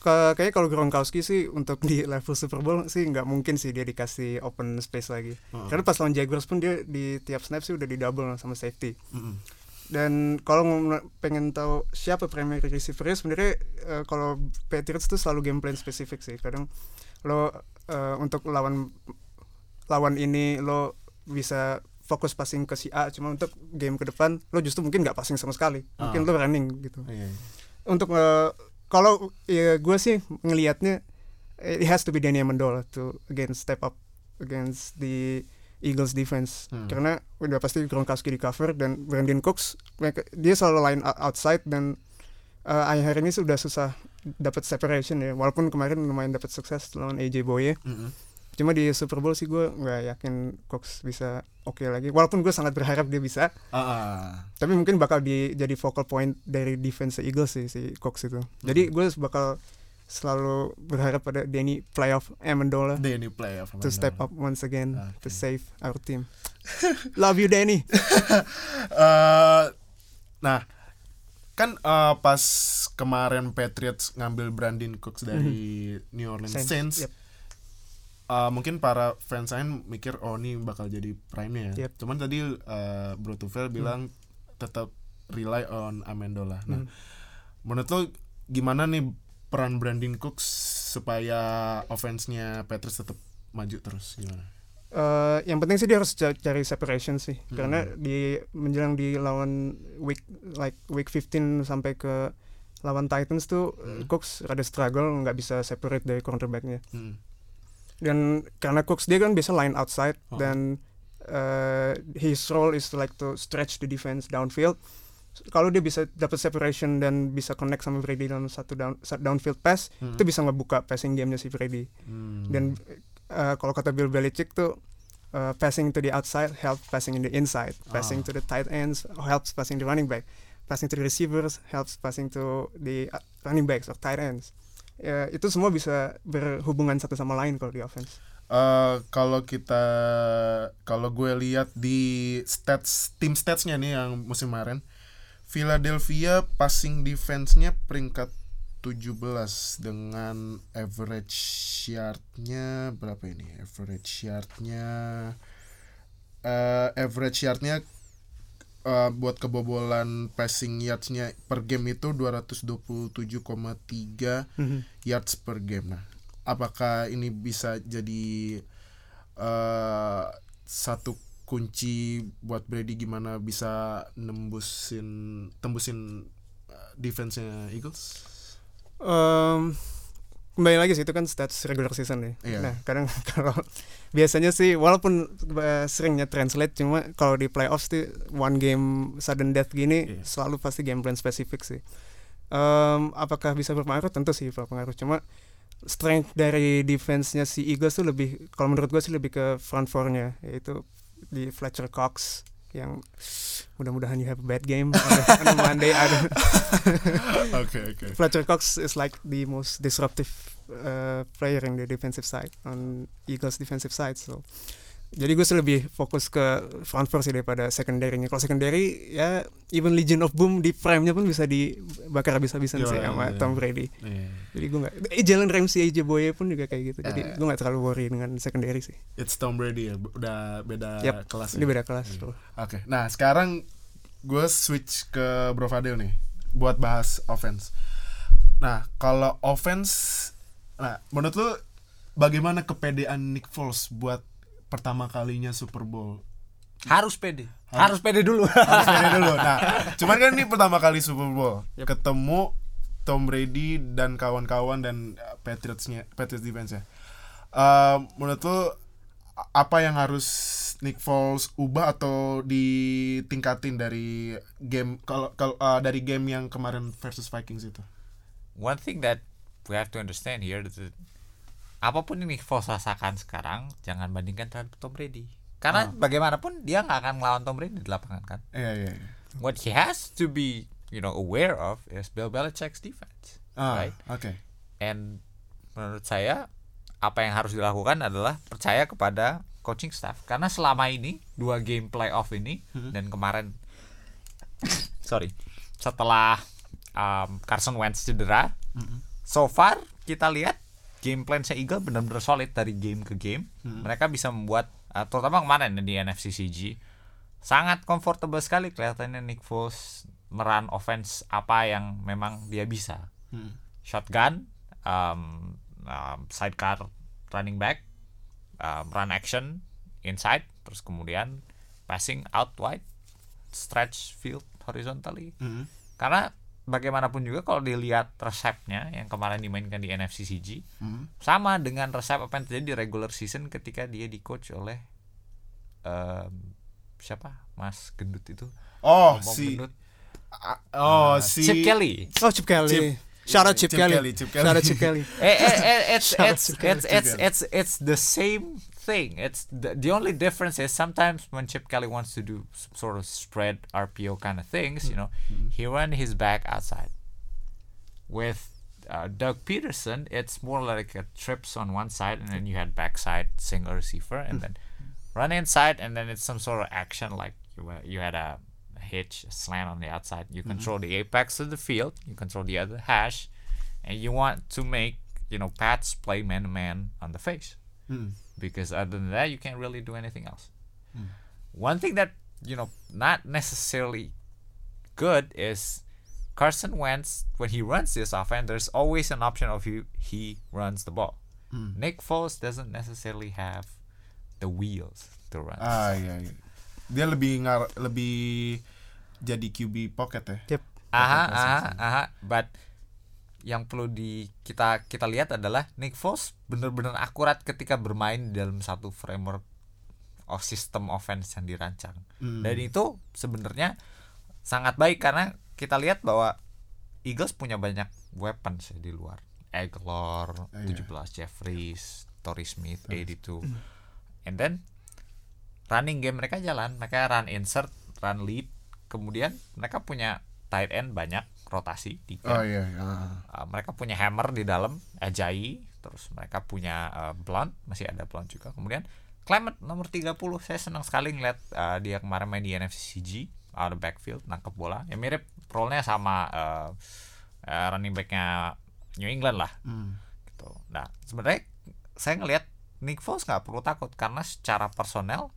kayaknya kalau Gronkowski sih untuk di level Super Bowl sih nggak mungkin sih dia dikasih open space lagi. Heeh. Karena pas lawan Jaguars pun dia di tiap snap sih udah di double sama safety. Mm-mm. Dan kalau pengen tahu siapa primary receiver sebenarnya eh, kalau Patriots tuh selalu game plan spesifik sih. Kadang lo eh, untuk lawan lawan ini lo bisa fokus passing ke si A cuma untuk game ke depan lo justru mungkin nggak passing sama sekali mungkin Ah. lo running gitu Iya, iya. untuk eh, kalau ya gue sih ngelihatnya it has to be Danny Amendola to again step up against the Eagles defense Hmm. karena udah pasti Gronkowski di cover dan Brandon Cooks mereka, dia selalu line outside dan eh, akhir ini sudah susah dapat separation ya walaupun kemarin lumayan dapat sukses lawan AJ Boye Mm-mm. Cuma di Super Bowl sih gue nggak yakin Cooks bisa oke lagi walaupun gue sangat berharap dia bisa Ah, ah. tapi mungkin bakal di jadi focal point dari defense Eagles sih si Cox itu. Hmm. Jadi gue bakal selalu berharap pada Danny playoff Amendola Danny play of to step up once again to Oke. save our team. Love you Danny. Eh, nah kan eh, pas kemarin Patriots ngambil Brandon Cooks dari New Orleans Saints, Saints, yep. Eh, mungkin para fans lain mikir oh ini bakal jadi prime ya. Yep. Cuman tadi eh, Bro Tufel bilang tetap rely on Amendola. Nah, Hmm. menurut lo gimana nih peran Brandon Cooks supaya offense-nya Patriots tetap maju terus gimana? Eh, yang penting sih dia harus ca- cari separation sih Hmm. karena di menjelang di lawan week like week 15 sampai ke lawan Titans tuh Hmm. Cooks rada struggle nggak bisa separate dari cornerbacknya. Hmm. Dan karena Cooks dia kan biasa line outside Oh. dan uh, his role is to like to stretch the defense downfield kalau dia bisa dapat separation dan bisa connect sama Brady dalam satu down downfield pass Hmm. itu bisa ngebuka passing gamenya si Brady Hmm. dan uh, kalau kata Bill Belichick tuh uh, passing to the outside help passing in the inside passing Ah. to the tight ends helps passing the running back passing to the receivers helps passing to the uh, running backs or tight ends ya itu semua bisa berhubungan satu sama lain kalau di offense. Eh, kalau kita kalau gue lihat di stats tim statsnya nih yang musim kemarin Philadelphia passing defense-nya peringkat 17 dengan average yardnya berapa ini? Average yardnya eh average yardnya eh, buat kebobolan passing yardsnya per game itu 227,3 yards per game nah apakah ini bisa jadi eh satu kunci buat Brady gimana bisa nembusin tembusin eh, defense-nya Eagles? Em, kembali lagi sih itu kan stats regular season ya. Iya. Nah kadang kalau biasanya sih walaupun eh, seringnya translate cuma kalau di playoffs tuh one game sudden death gini Iya. selalu pasti game plan spesifik sih. Em, apakah bisa berpengaruh? Tentu sih berpengaruh. Cuma strength dari defense-nya si Eagles tuh lebih kalau menurut gue sih lebih ke front four-nya yaitu di Fletcher Cox yang mudah-mudahan you have a bad game on, on Monday. I don't- Oke oke. Fletcher Cox is like the most disruptive uh, player in the defensive side on Eagles defensive side. So jadi gue lebih fokus ke front four sih daripada secondary-nya. Kalau secondary ya even Legion of Boom di prime-nya pun bisa dibakar habis-habisan sih Iya, sama iya. Tom Brady. Iya. Jadi gue nggak eh, Jalen Ramsey AJ Boye pun juga kayak gitu. Jadi Eh. gue nggak terlalu worry dengan secondary sih. It's Tom Brady ya, udah beda Yep, kelas. Ini ya? beda kelas Iya. tuh. Oke, nah sekarang gue switch ke Bro Fadil nih buat bahas offense. Nah kalau offense, nah menurut lu bagaimana kepedean Nick Foles buat pertama kalinya Super Bowl? Harus pede. Harus pede dulu. Harus pede dulu. Nah, cuman kan ini pertama kali Super Bowl ketemu Tom Brady dan kawan-kawan dan uh, Patriotsnya, Patriots defense ya. menurut lu a- apa yang harus Nick Foles ubah atau ditingkatin dari game kalau kalau uh, dari game yang kemarin versus Vikings itu? One thing that we have to understand here is that apa pun yang Nick Foles rasakan sekarang jangan bandingkan terhadap Tom Brady. Karena bagaimanapun dia nggak akan melawan Tom Brady di lapangan kan. Iya iya. iya. What he has to be, you know, aware of is Bill Belichick's defense. Ah, Right. oke. And menurut saya apa yang harus dilakukan adalah percaya kepada coaching staff karena selama ini dua game playoff ini dan kemarin sorry setelah um, Carson Wentz cedera so far kita lihat game plan saya Eagle benar-benar solid dari game ke game mereka bisa membuat uh, terutama kemarin di NFC CG sangat comfortable sekali kelihatannya Nick Foles meran offense apa yang memang dia bisa Hmm. shotgun, um, um, sidecar running back, um, run action inside, terus kemudian passing out wide, stretch field horizontally. Mhm. Karena bagaimanapun juga kalau dilihat resepnya yang kemarin dimainkan di NFC CG Mhm. sama dengan resep apa yang terjadi di regular season ketika dia di coach oleh um, siapa Mas gendut itu Oh Ngomong si gendut. ah, oh si Chip Kelly Oh Chip Kelly. Chip- Shout out Chip, Chip Kelly. Kelly, Chip Kelly. Shout out Chip Kelly. Eh, eh, eh, it's it's it's it's it's the same thing. It's the, the only difference is sometimes when Chip Kelly wants to do some sort of spread RPO kind of things, you know, he run his back outside. With uh, Doug Peterson, it's more like a trips on one side, and then you had backside single receiver, and then run inside, and then it's some sort of action like you uh, you had a, hitch, a slant on the outside. You control the apex of the field, you control the other hash, and you want to make you know Pats play man to man on the face Hmm. because other than that you can't really do anything else. Hmm. One thing that you know not necessarily good is Carson Wentz when he runs this offense. There's always an option of he he runs the ball. Hmm. Nick Foles doesn't necessarily have the wheels to run. Ah iya, iya. Dia lebih ngar lebih jadi QB pocket ya. Yep. aha aha aha but yang perlu di kita kita lihat adalah Nick Foles benar-benar akurat ketika bermain dalam satu framework of sistem offense yang dirancang. Hmm. dan itu sebenarnya sangat baik karena kita lihat bahwa Eagles punya banyak weapons ya di luar. Aguilar, Ah, iya. 17 Jeffries, Torrey Smith, 82 and then running game mereka jalan. Mereka run insert run lead. Kemudian mereka punya tight end banyak rotasi tiga Oh iya. iya. Uh, mereka punya hammer di dalam Ajayi terus mereka punya uh, Blunt masih ada Blunt juga kemudian Clement nomor 30 saya senang sekali ngeliat uh, dia kemarin main di NFC CG out of backfield nangkep bola ya mirip role-nya sama uh, uh, running backnya New England lah Hmm. gitu. Nah, sebenarnya saya ngelihat Nick Foles nggak perlu takut karena secara personel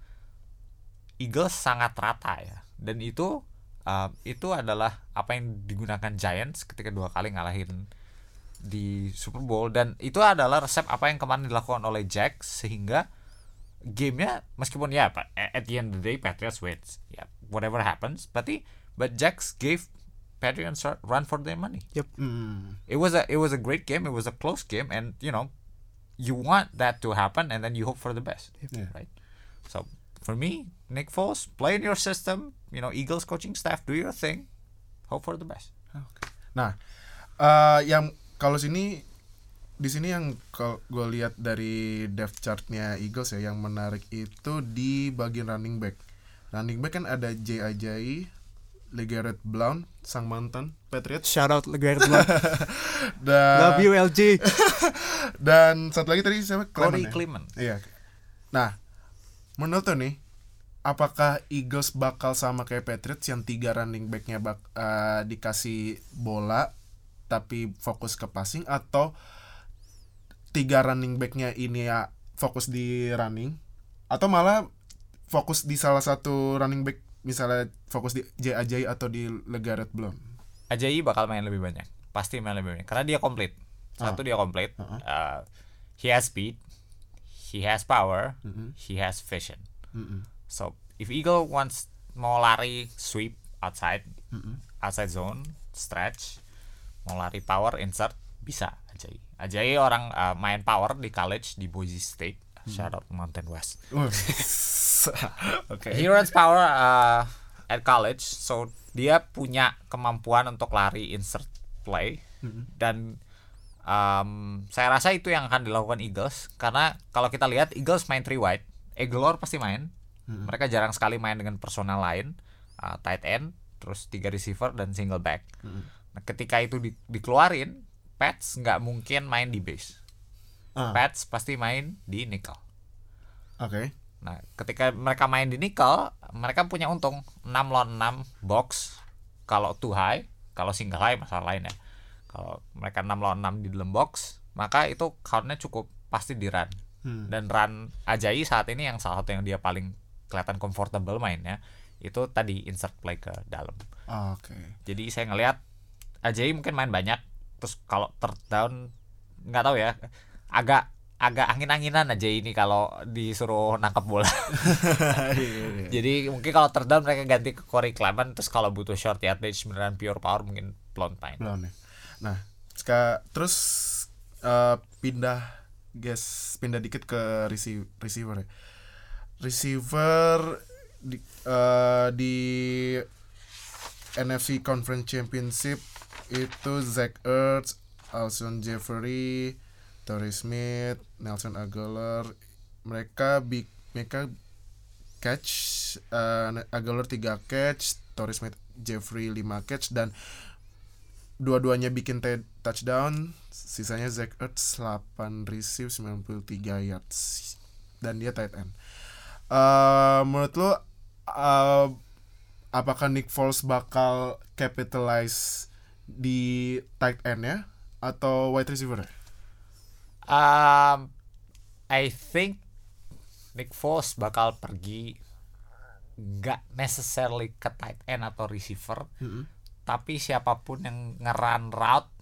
Eagles sangat rata ya. Dan itu uh, itu adalah apa yang digunakan Giants ketika dua kali ngalahin di Super Bowl. Dan itu adalah resep apa yang kemarin dilakukan oleh Jack sehingga gamenya meskipun ya at the end of the day Patriots wins. Ya whatever happens. Berarti but Jacks gave Patriots run for their money. Hmm. it was a it was a great game. It was a close game. And you know you want that to happen and then you hope for the best. Yeah. right? So for me Nick Foles play in your system you know Eagles coaching staff do your thing hope for the best Nah, eh, yang kalau sini di sini yang kalau gue lihat dari depth chartnya Eagles ya yang menarik itu di bagian running back. Running back kan ada J Ajayi, Legarrette Blount, sang mantan Patriots, Shout out Legarrette Blount. dan Love you LG. dan satu lagi tadi siapa? Corey Clement ya? Clement Iya. Nah, menurut lo nih, apakah Eagles bakal sama kayak Patriots yang tiga running backnya bak eh, dikasih bola tapi fokus ke passing atau tiga running backnya ini ya fokus di running atau malah fokus di salah satu running back misalnya fokus di J Ajay atau di Legarrette Blount. Ajayi bakal main lebih banyak pasti main lebih banyak karena dia komplit. Satu dia komplit. Uh, he has speed he has power he has vision. Mm-mm. so if Eagle wants mau lari sweep outside outside zone stretch mau lari power insert bisa. Ajayi Ajayi orang uh, main power di college di Boise State. Shout out Mountain West. Oke. He runs power uh, at college, so dia punya kemampuan untuk lari insert play. Dan um, saya rasa itu yang akan dilakukan Eagles karena kalau kita lihat Eagles main three wide, Eglor pasti main, mereka jarang sekali main dengan personal lain, uh, tight end, terus tiga receiver dan single back. Nah, ketika itu di- dikeluarin, Pats nggak mungkin main di base, Ah, Pats pasti main di nickel. Oke. Nah, ketika mereka main di nickel, mereka punya untung 6 lawan 6 box kalau too high, kalau single high masalah lain ya. Kalau mereka 6 lawan 6 di dalam box, maka itu countnya cukup pasti di run. Hmm. Dan run Ajayi saat ini yang salah satu yang dia paling kelihatan comfortable mainnya itu tadi insert play ke dalam. Oke. Jadi saya ngelihat Ajayi mungkin main banyak, terus kalau third down nggak tahu ya, agak agak angin-anginan aja ini kalau disuruh nangkap bola. Iya, Jadi mungkin kalau third down mereka ganti ke Corey Clement terus kalau butuh short yardage beneran pure power mungkin Blonde Pine. Nah, ska, terus eh, pindah guys, pindah dikit ke receiver, receiver ya. Receiver di, eh, di NFC Conference Championship itu Zach Ertz, Alshon Jeffrey, Torrey Smith, Nelson Aguilar, mereka big mereka catch eh, Aguilar 3 catch, Torrey Smith Jeffrey 5 catch dan dua-duanya bikin touchdown sisanya Zach Ertz 8 receive 93 yards. Dan dia tight end. Eh, menurut lo eh, apakah Nick Foles bakal capitalize di tight end ya? Atau wide receiver ya? Um, I think Nick Foles bakal pergi nggak necessarily ke tight end atau receiver, tapi siapa pun yang ngeran route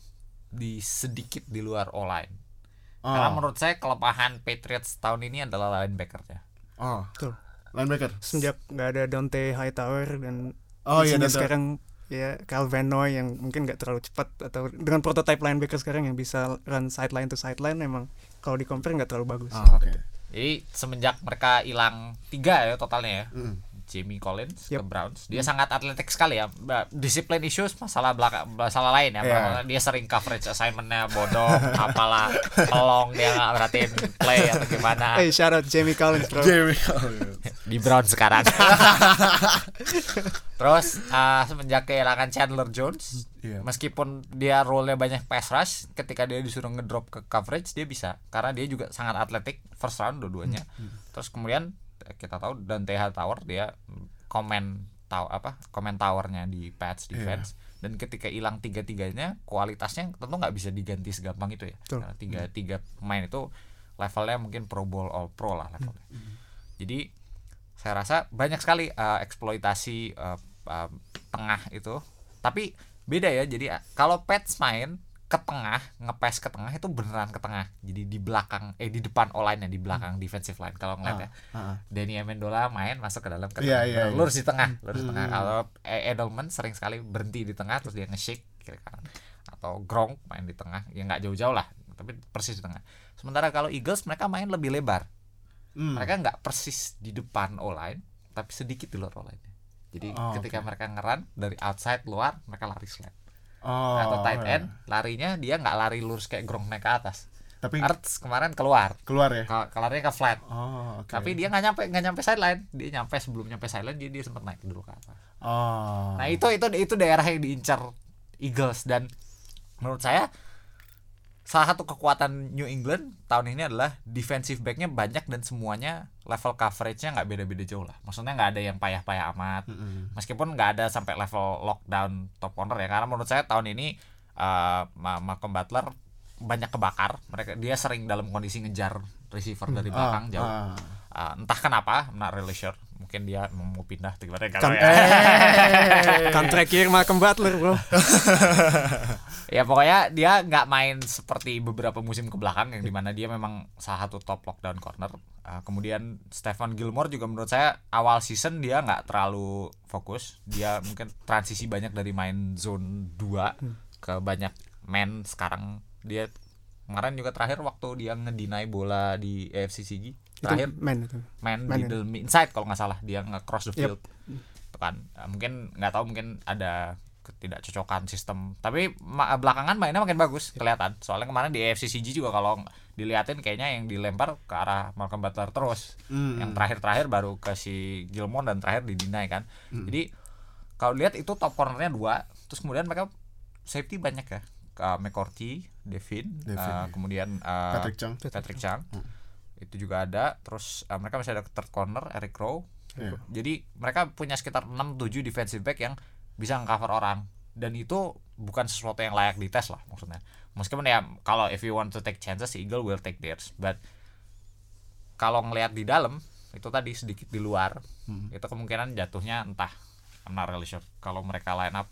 di sedikit di luar. Karena Oh. menurut saya kelemahan Patriots tahun ini adalah linebacker-nya. Oh, Betul. linebacker. Semenjak nggak ada Dante Hightower dan Oh iya, Dante. sekarang ya Calvin Noy yang mungkin nggak terlalu cepat atau dengan prototype linebacker sekarang yang bisa run sideline to sideline emang kalau di compare nggak terlalu bagus. Oh, oke. Jadi semenjak mereka hilang tiga ya totalnya ya, Mm. Jamie Collins ke Yep. Browns, dia sangat atletik sekali ya. Disiplin issues masalah belakang masalah lain ya. Iya. Dia sering coverage assignmentnya bodoh, apalah pelong dia nggak perhatiin play atau gimana. Hey shout out Jamie Collins bro. Jamie Collins. di Brown sekarang. Terus uh, semenjak kehilangan Chandler Jones, Iya. meskipun dia role-nya banyak pass rush, ketika dia disuruh ngedrop ke coverage dia bisa karena dia juga sangat atletik first round dua-duanya. Terus kemudian kita tahu Dante Tower dia komen tahu apa komen towernya di patch defense dan ketika hilang tiga-tiganya kualitasnya tentu nggak bisa diganti segampang itu ya. Betul. karena tiga tiga pemain itu levelnya mungkin pro bowl all pro lah levelnya. Jadi saya rasa banyak sekali uh, eksploitasi uh, uh, tengah itu. Tapi beda ya jadi uh, kalau Pets main ke tengah ngepes ke tengah itu beneran ke tengah jadi di belakang eh di depan online ya di belakang defensive line kalau ngeliat ya Ah, ah. Danny Amendola main masuk ke dalam ke Iya, tengah. iya, iya. lurus di tengah lurus di tengah Hmm. kalau E- Edelman sering sekali berhenti di tengah terus dia nge-shake kiri kanan atau Gronk main di tengah ya nggak jauh-jauh lah tapi persis di tengah sementara kalau Eagles mereka main lebih lebar Hmm. mereka nggak persis di depan online tapi sedikit di luar online jadi Oh, ketika oke. mereka ngeran dari outside luar mereka lari slant Oh, atau tight iya. end larinya dia nggak lari lurus kayak Gronk naik ke atas Tapi Ertz kemarin keluar keluar ya. Ke- larinya ke flat Oh, oke. tapi dia nggak nyampe nggak nyampe sideline dia nyampe sebelum nyampe sideline dia dia sempat naik dulu ke atas Oh. nah itu itu itu daerah yang diincar Eagles dan menurut saya salah satu kekuatan New England tahun ini adalah defensive backnya banyak dan semuanya level coveragenya nggak beda-beda jauh lah. Maksudnya nggak ada yang payah-payah amat. Mm-mm. meskipun nggak ada sampai level lockdown top corner ya. Karena menurut saya tahun ini eh, Ma- Malcolm Butler banyak kebakar. Mereka dia sering dalam kondisi ngejar receiver dari belakang Ah, jauh. ah. Uh, entah kenapa, I'm not really sure. Mungkin dia mau pindah atau gimana Kan- kalau ya. Kontrak here Malcolm Butler bro ya pokoknya dia nggak main seperti beberapa musim ke belakang yang di mana dia memang salah satu top lockdown corner. Uh, kemudian Stefan Gilmore juga menurut saya awal season dia nggak terlalu fokus. Dia mungkin transisi banyak dari main zone 2 ke banyak man sekarang dia kemarin juga terakhir waktu dia ngedinai bola di AFC Sigi terakhir itu. man itu man, Man middle inside kalau nggak salah dia nge-cross the Yep. field. Itu kan Eh, mungkin nggak tahu mungkin ada ketidakcocokan sistem. Tapi ma- belakangan mainnya makin bagus kelihatan. Soalnya kemarin di AFC CG juga kalau diliatin kayaknya yang dilempar ke arah Malcolm Butler terus. Hmm. yang terakhir-terakhir baru ke si Gilmore dan terakhir di Dinai kan jadi kalau lihat itu top cornernya dua terus kemudian mereka safety banyak ya. Ke McCourty, Devin, Devin, eh, ya. kemudian eh, Patrick Chung. Patrick Chung. Itu juga ada. Terus eh, mereka masih ada third corner Eric Rowe. Iya. jadi mereka punya sekitar 6-7 defensive back yang bisa cover orang. Dan itu bukan sesuatu yang layak dites lah maksudnya. Meskipun ya kalau if you want to take chances Eagle will take theirs. But kalau ngelihat di dalam itu tadi sedikit di luar itu kemungkinan jatuhnya entah. I'm not really sure. Kalau mereka line up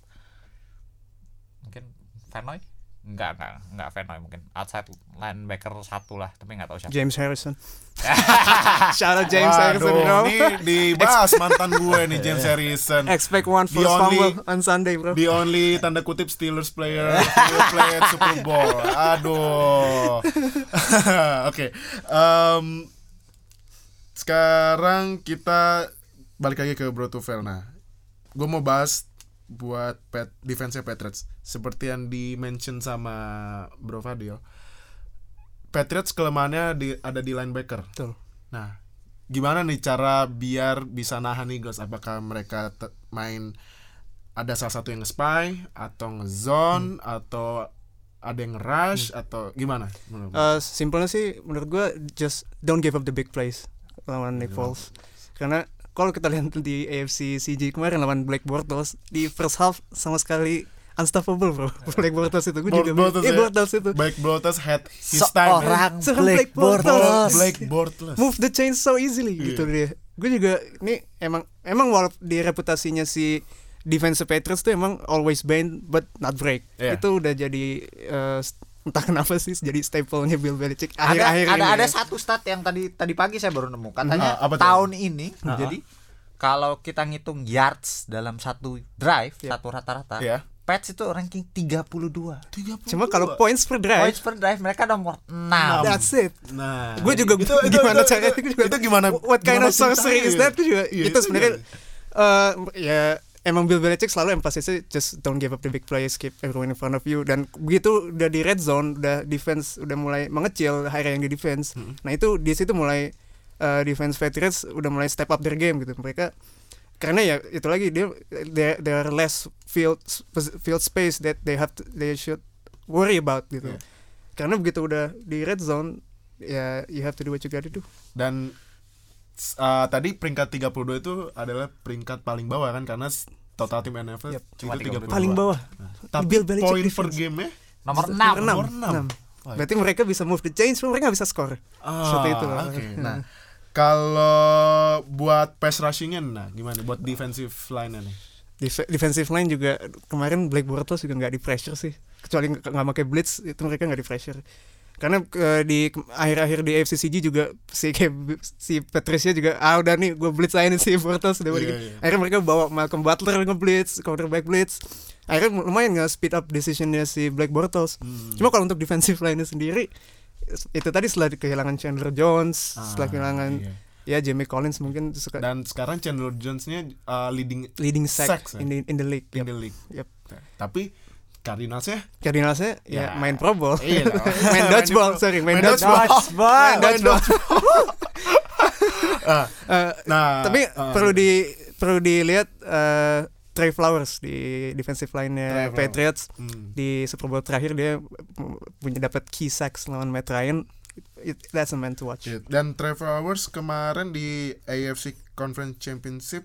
mungkin Vanoy enggak enggak enggak Vanoy mungkin outside linebacker satu lah tapi nggak tahu siapa James Harrison shout out James Harrison Waduh, bro ini dibahas mantan gue nih James Harrison. expect one The first only- fumble on Sunday bro The only tanda kutip Steelers player who played Super Bowl. Aduh. Oke. em, sekarang kita balik lagi ke Bro Tufel. Nah, gue mau bahas buat pet defense Patriots seperti yang di mention sama Bro Fadil. Patriots kelemahannya di, ada di linebacker. Betul. Nah, gimana nih cara biar bisa nahan Eagles? Apakah mereka main ada salah satu yang nge-spy atau nge-zone atau ada yang rush atau gimana? menurut? Eh, simpelnya sih menurut gua just don't give up the big plays lawan Nick Foles karena kalau kita lihat di AFC CG kemarin lawan Black Bortles di first half sama sekali unstoppable bro Black Bortles itu gue juga Bortles eh, ya? Bortles itu Blake Bortles had his time. ya. seorang Seorang Blake Blake Bortles. Bortles Blake Bortles. move the chain so easily Iya. gitu dia gue juga ini emang emang walaupun di reputasinya si defensive Patriots tuh emang always bend but not break Iya. itu udah jadi eh, entah kenapa sih jadi staple-nya Bill Belichick ada akhir-akhir ada ini ada ya. satu stat yang tadi tadi pagi saya baru nemu. Katanya Ah, apa tahun ini Ah, jadi kalau kita ngitung yards dalam satu drive Iya. satu rata-rata Iya. Pets itu ranking 32 cuma kalau points per drive. Points per drive mereka nomor 6 that's it. Nah, gue juga itu, itu, gimana itu, caranya itu, juga itu gimana? what kind gimana of sorcery is that? Juga Iya, itu sebenarnya eh ya emang Bill Belichick selalu emphasisnya just don't give up the big plays keep everyone in front of you. Dan begitu udah di red zone udah defense udah mulai mengecil area yang di defense. Hmm. nah itu di situ mulai eh, defense Patriots udah mulai step up their game gitu. Mereka karena ya itu lagi dia there, there are less field field space that they have to, they should worry about gitu. Iya. karena begitu udah di red zone ya you have to do what you gotta do. Dan uh, tadi peringkat 32 itu adalah peringkat paling bawah kan karena total tim NFL Yep. Cuma itu 32. 32. paling bawah Tapi Bill Belichick poin per defense. game nomor 6 Nomor Nomor enam. enam. Enam. Wah. Berarti mereka bisa move the chains, mereka nggak bisa score. Seperti itu. Ah, Oke. Nah, kalau buat pass rushingnya nah gimana buat defensive line nih? Def- defensive line juga kemarin Black Bortles juga nggak di pressure sih kecuali nggak nggak pakai blitz itu mereka nggak di pressure karena eh, di akhir-akhir di AFCCG juga si kayak si Patricia juga ah udah nih gue blitz aja nih si Bortles udah balik. iya. akhirnya mereka bawa Malcolm Butler nge-blitz quarterback blitz akhirnya lumayan nggak speed up decisionnya si Black Bortles Hmm. cuma kalau untuk defensive line sendiri itu tadi setelah kehilangan Chandler Jones setelah Ah, kehilangan iya. ya Jamie Collins mungkin suka dan sekarang Chandler Jones-nya uh, leading leading sack ya? in the in the league in Yep. the league. Yep. Tapi Cardinals-nya Cardinalsnya ya, Ya. main Pro Bowl Iya main dodgeball sorry main, main dodgeball. Main dodgeball. Ah, Eh, nah, tapi ah, perlu di perlu dilihat eh, Trey Flowers di defensive line-nya Trey. Patriots hmm. di Super Bowl terakhir dia punya dapat key sacks lawan Matt Ryan It- that's a man to watch Dan Trevor Flowers kemarin di AFC Conference Championship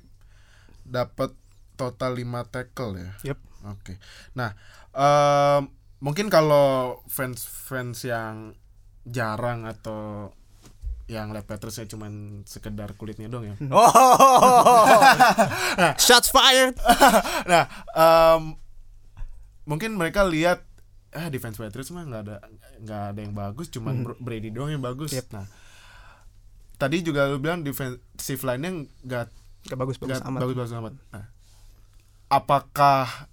dapat total 5 tackle ya. Yep. Oke. Nah, mungkin kalau fans-fans yang jarang atau yang lihat Patriots ya cuman sekedar kulitnya dong ya. Oh. shots fired nah, em, mungkin mereka lihat ah defense Patriots mah nggak ada nggak ada yang bagus, cuman Br- Brady doang yang bagus. Yep. Nah, tadi juga lu bilang defensive line-nya nggak gak bagus bagus nggak amat bagus-bagus amat. Nah, apakah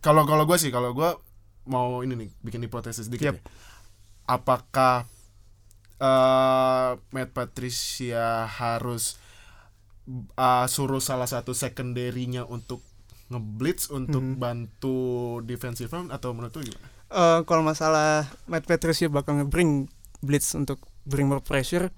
kalau kalau gue sih kalau gue mau ini nih bikin hipotesis dikit Yep. ya. Apakah eh Matt Patricia harus uh, suruh salah satu secondary-nya untuk ngeblitz untuk Mhm. bantu defensive front atau menurut lu gimana? Eh, kalau masalah Matt Patricia bakal nge-bring blitz untuk bring more pressure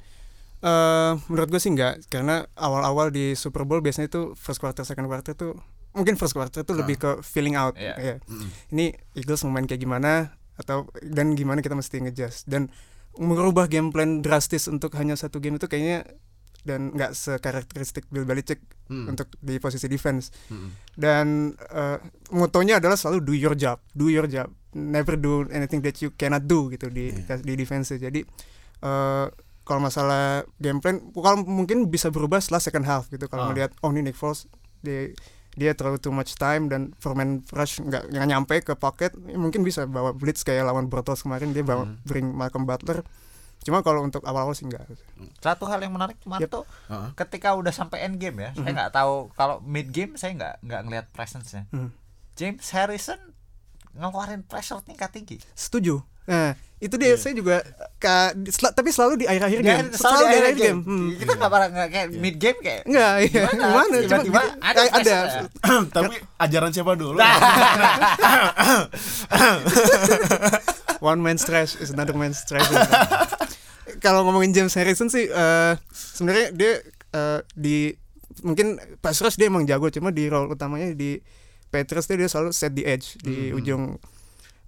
eh menurut gue sih enggak karena awal-awal di Super Bowl biasanya itu first quarter second quarter tuh mungkin first quarter tuh lebih ke feeling out Iya. ya Mm-mm. ini Eagles mau main kayak gimana atau dan gimana kita mesti ngejust dan merubah game plan drastis untuk hanya satu game itu kayaknya dan nggak sekarakteristik Bill Belichick Mm. untuk di posisi defense Mm-mm. dan eh, motonya adalah selalu do your job do your job never do anything that you cannot do gitu di Iya. di defense jadi eh, kalau masalah game plan kalau mungkin bisa berubah setelah second half gitu kalau Ah. melihat oh ini Nick Foles dia dia terlalu too much time dan Foreman rush nggak nggak nyampe ke pocket ya mungkin bisa bawa blitz kayak lawan Bortles kemarin dia bawa Hmm. bring Malcolm Butler cuma kalau untuk awal-awal sih enggak Satu hal yang menarik kemarin Yep. tuh Ah. ketika udah sampai end game ya, saya Mhm. nggak tahu kalau mid game saya nggak nggak ngelihat presence-nya. Hmm. James Harrison ngeluarin pressure tingkat tinggi. setuju nah itu dia Iya. saya juga ka, sel- tapi selalu di akhir-akhir Nggak, game selalu di akhir game. Hmm. Kita nggak pernah nggak kayak mid game kayak Enggak, iya. Gimana? Gimana? Cuma Tiba-tiba gitu. ada Eh, ada. pressure. Tapi ajaran siapa dulu? One man's trash is another man's treasure. Kalau ngomongin James Harrison sih eh sebenarnya dia eh, di mungkin pas rush dia emang jago cuma di role utamanya di Patriots dia, dia selalu set the edge di Hmm. ujung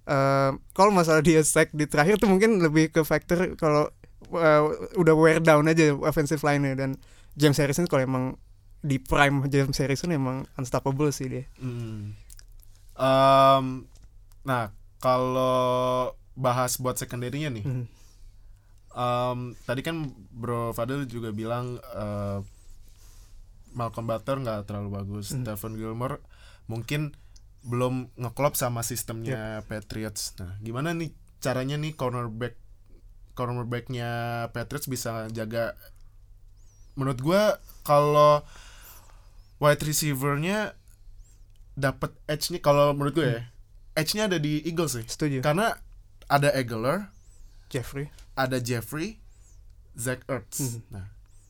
eh kalau masalah dia sack di terakhir tuh mungkin lebih ke factor kalau eh, udah wear down aja offensive line-nya dan James Harrison kalau emang di prime James Harrison emang unstoppable sih dia. Hmm. Em, nah, kalau bahas buat secondary-nya nih. Hmm. em, tadi kan Bro Fadil juga bilang eh, Malcolm Butler nggak terlalu bagus. Hmm. Stephon Gilmore mungkin belum ngeklop sama sistemnya Patriots. Nah, gimana nih caranya nih cornerback cornerbacknya Patriots bisa jaga menurut gua kalau wide receiver-nya dapat edge nih kalau menurut gue ya edge-nya ada di Eagles sih Setuju. karena ada Eggler Jeffrey. ada Jeffrey Zach Ertz Mhm. nah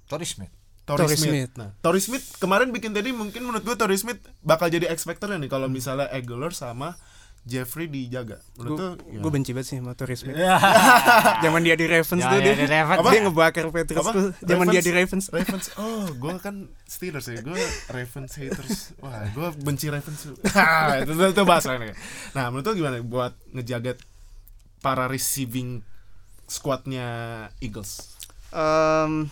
Torrey Smith. Torrey Smith. Smith. Nah, Torrey Smith kemarin bikin tadi mungkin menurut gue Torrey Smith bakal jadi X factor nih kalau Hmm. misalnya Eggler sama Jeffrey dijaga. Menurut Gue gue benci banget sih sama Torrey Smith. Ya. Zaman dia di Ravens Ya, tuh ya, dia, di Ravens. dia ngebakar Patriots Apa? tuh. Zaman dia di Ravens. Ravens. Oh, gue kan Steelers ya. Gue Ravens haters. Wah, gue benci Ravens. Itu, itu, itu bahas lain ya. Nah, menurut lu gimana buat ngejaga para receiving squadnya Eagles? Um,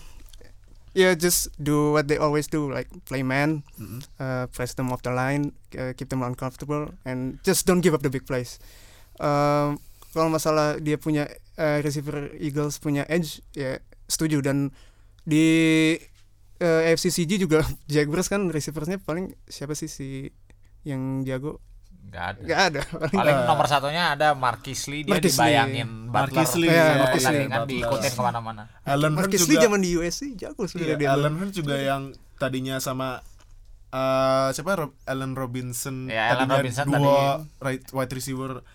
yeah, just do what they always do, like play man, Mhm. uh, press them off the line, uh, keep them uncomfortable, and just don't give up the big plays. Um, kalau masalah dia punya uh, receiver Eagles punya edge, ya setuju dan di uh, AFC CG juga Jaguars kan receiversnya paling siapa sih si yang jago nggak ada. Nggak ada. Paling paling nomor satunya ada Marquis Lee dia Marquis Lee. dibayangin Butler. Marquis Lee, ya, Iya, Marquis Lee. kan diikutin ke mana-mana. Alan Marcus juga Lee zaman di USC jago Iya, sebenarnya dia. Alan Hearn juga yang tadinya sama eh siapa? Rob, Allen Robinson. Ya, tadinya Robinson dua right wide receiver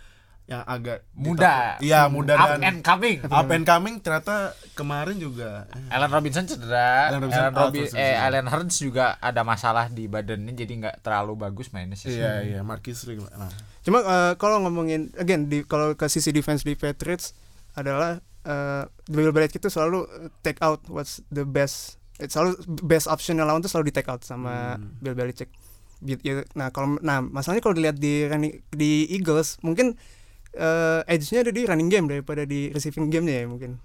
yang agak muda Iya, muda up dan and coming up and coming ternyata kemarin juga eh, Allen Robinson cedera, Allen Robinson Allen, out Robi- for eh. Allen Hurns juga ada masalah di badannya jadi nggak terlalu bagus mainnya sih. Iya, iya, Marquis Lee. Nah, Cuma eh, kalau ngomongin again di kalau ke sisi defense di Patriots adalah eh Bill Belichick itu selalu eh, take out what's the best eh, selalu best option yang lawan tuh selalu di take out sama Hmm. Bill Belichick. Ya, Nah kalau nah masalahnya kalau dilihat di di Eagles mungkin eh edge-nya ada di running game daripada di receiving game-nya ya mungkin.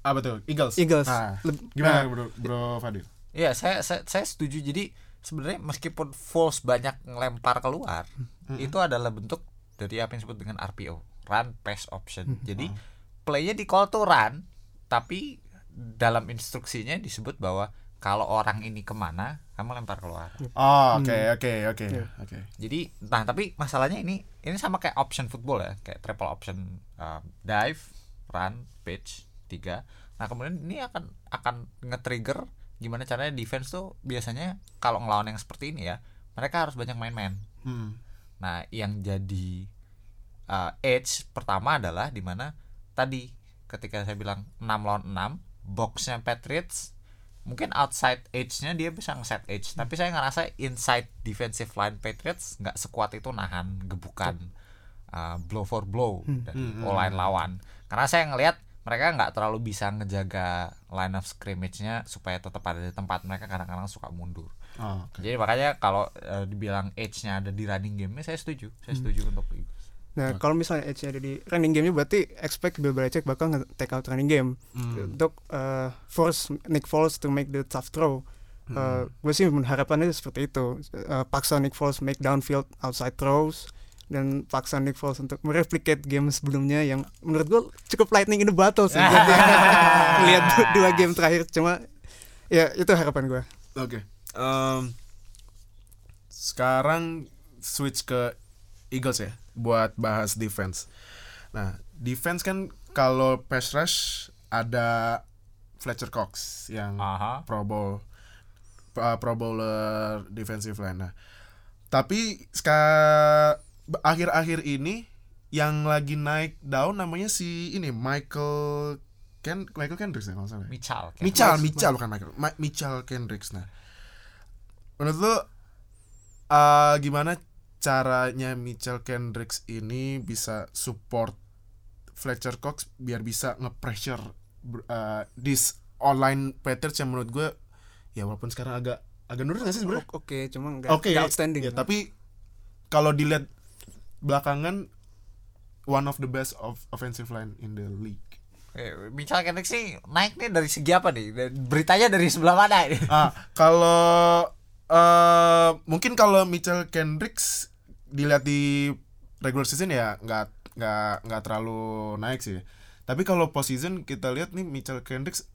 apa tuh? Eagles. Eagles. Nah, Leb- gimana nah, Bro, Bro Fadil? Iya, saya, saya saya setuju. Jadi sebenarnya meskipun Foles banyak ngelempar keluar, itu adalah bentuk dari apa yang disebut dengan RPO, run pass option. Jadi playnya di call to run, tapi dalam instruksinya disebut bahwa kalau orang ini ke mana, kamu lempar keluar. Oh, oke, oke, oke, Iya. oke. Jadi, nah tapi masalahnya ini ini sama kayak option football ya, kayak triple option uh, dive, run, pitch, tiga. Nah kemudian ini akan akan nge-trigger gimana caranya defense tuh biasanya kalau ngelawan yang seperti ini ya, mereka harus banyak main-main. Hmm. Nah yang jadi uh, edge pertama adalah di mana tadi ketika saya bilang 6 lawan 6 boxnya Patriots mungkin outside edge-nya dia bisa nge-set edge tapi saya ngerasa inside defensive line Patriots nggak sekuat itu nahan gebukan uh, blow for blow dari Hmm, O-line lawan. Karena saya ngelihat mereka nggak terlalu bisa ngejaga line of scrimmage-nya supaya tetap ada di tempat mereka kadang-kadang suka mundur. Oh, oke. jadi makanya kalau uh, dibilang edge-nya ada di running game saya setuju. Saya setuju untuk Eagles Nah, kalau misalnya edge-nya ada di running game-nya berarti expect Bill Belichick bakal nge-take out running game Hmm. untuk uh, force Nick Foles to make the tough throw. Uh, gue sih harapannya seperti itu. Uh, paksa Nick Foles make downfield outside throws dan paksa Nick Foles untuk mereplicate game sebelumnya yang menurut gue cukup lightning in the battle sih. Lihat du- dua game terakhir cuma ya itu harapan gue. Oke. Em, sekarang switch ke Eagles ya buat bahas defense. Nah, defense kan kalau pass rush ada Fletcher Cox yang Aha. Pro Bowl uh, Pro Bowler defensive line. Nah, tapi ska- akhir-akhir ini yang lagi naik daun namanya si ini Michael Ken Michael Kendricks ya kalau salah. kayak. Mitchell, Mitchell bukan Michael. Ma- Mitchell Kendricks. Nah, menurut lu uh, gimana caranya Mitchell Kendricks ini bisa support Fletcher Cox biar bisa nge-pressure uh, this online Patriots yang menurut gue ya walaupun sekarang agak agak nurut gak sih sebenarnya? Oke, cuma nggak Oke, nggak outstanding. Ya, tapi kalau dilihat belakangan one of the best of offensive line in the league. Eh, Mitchell Kendricks sih naik nih dari segi apa nih? Dan Beritanya dari sebelah mana ini? ah kalau eh mungkin kalau Mitchell Kendricks dilihat di regular season ya nggak nggak nggak terlalu naik sih tapi kalau post season kita lihat nih Mitchell Kendricks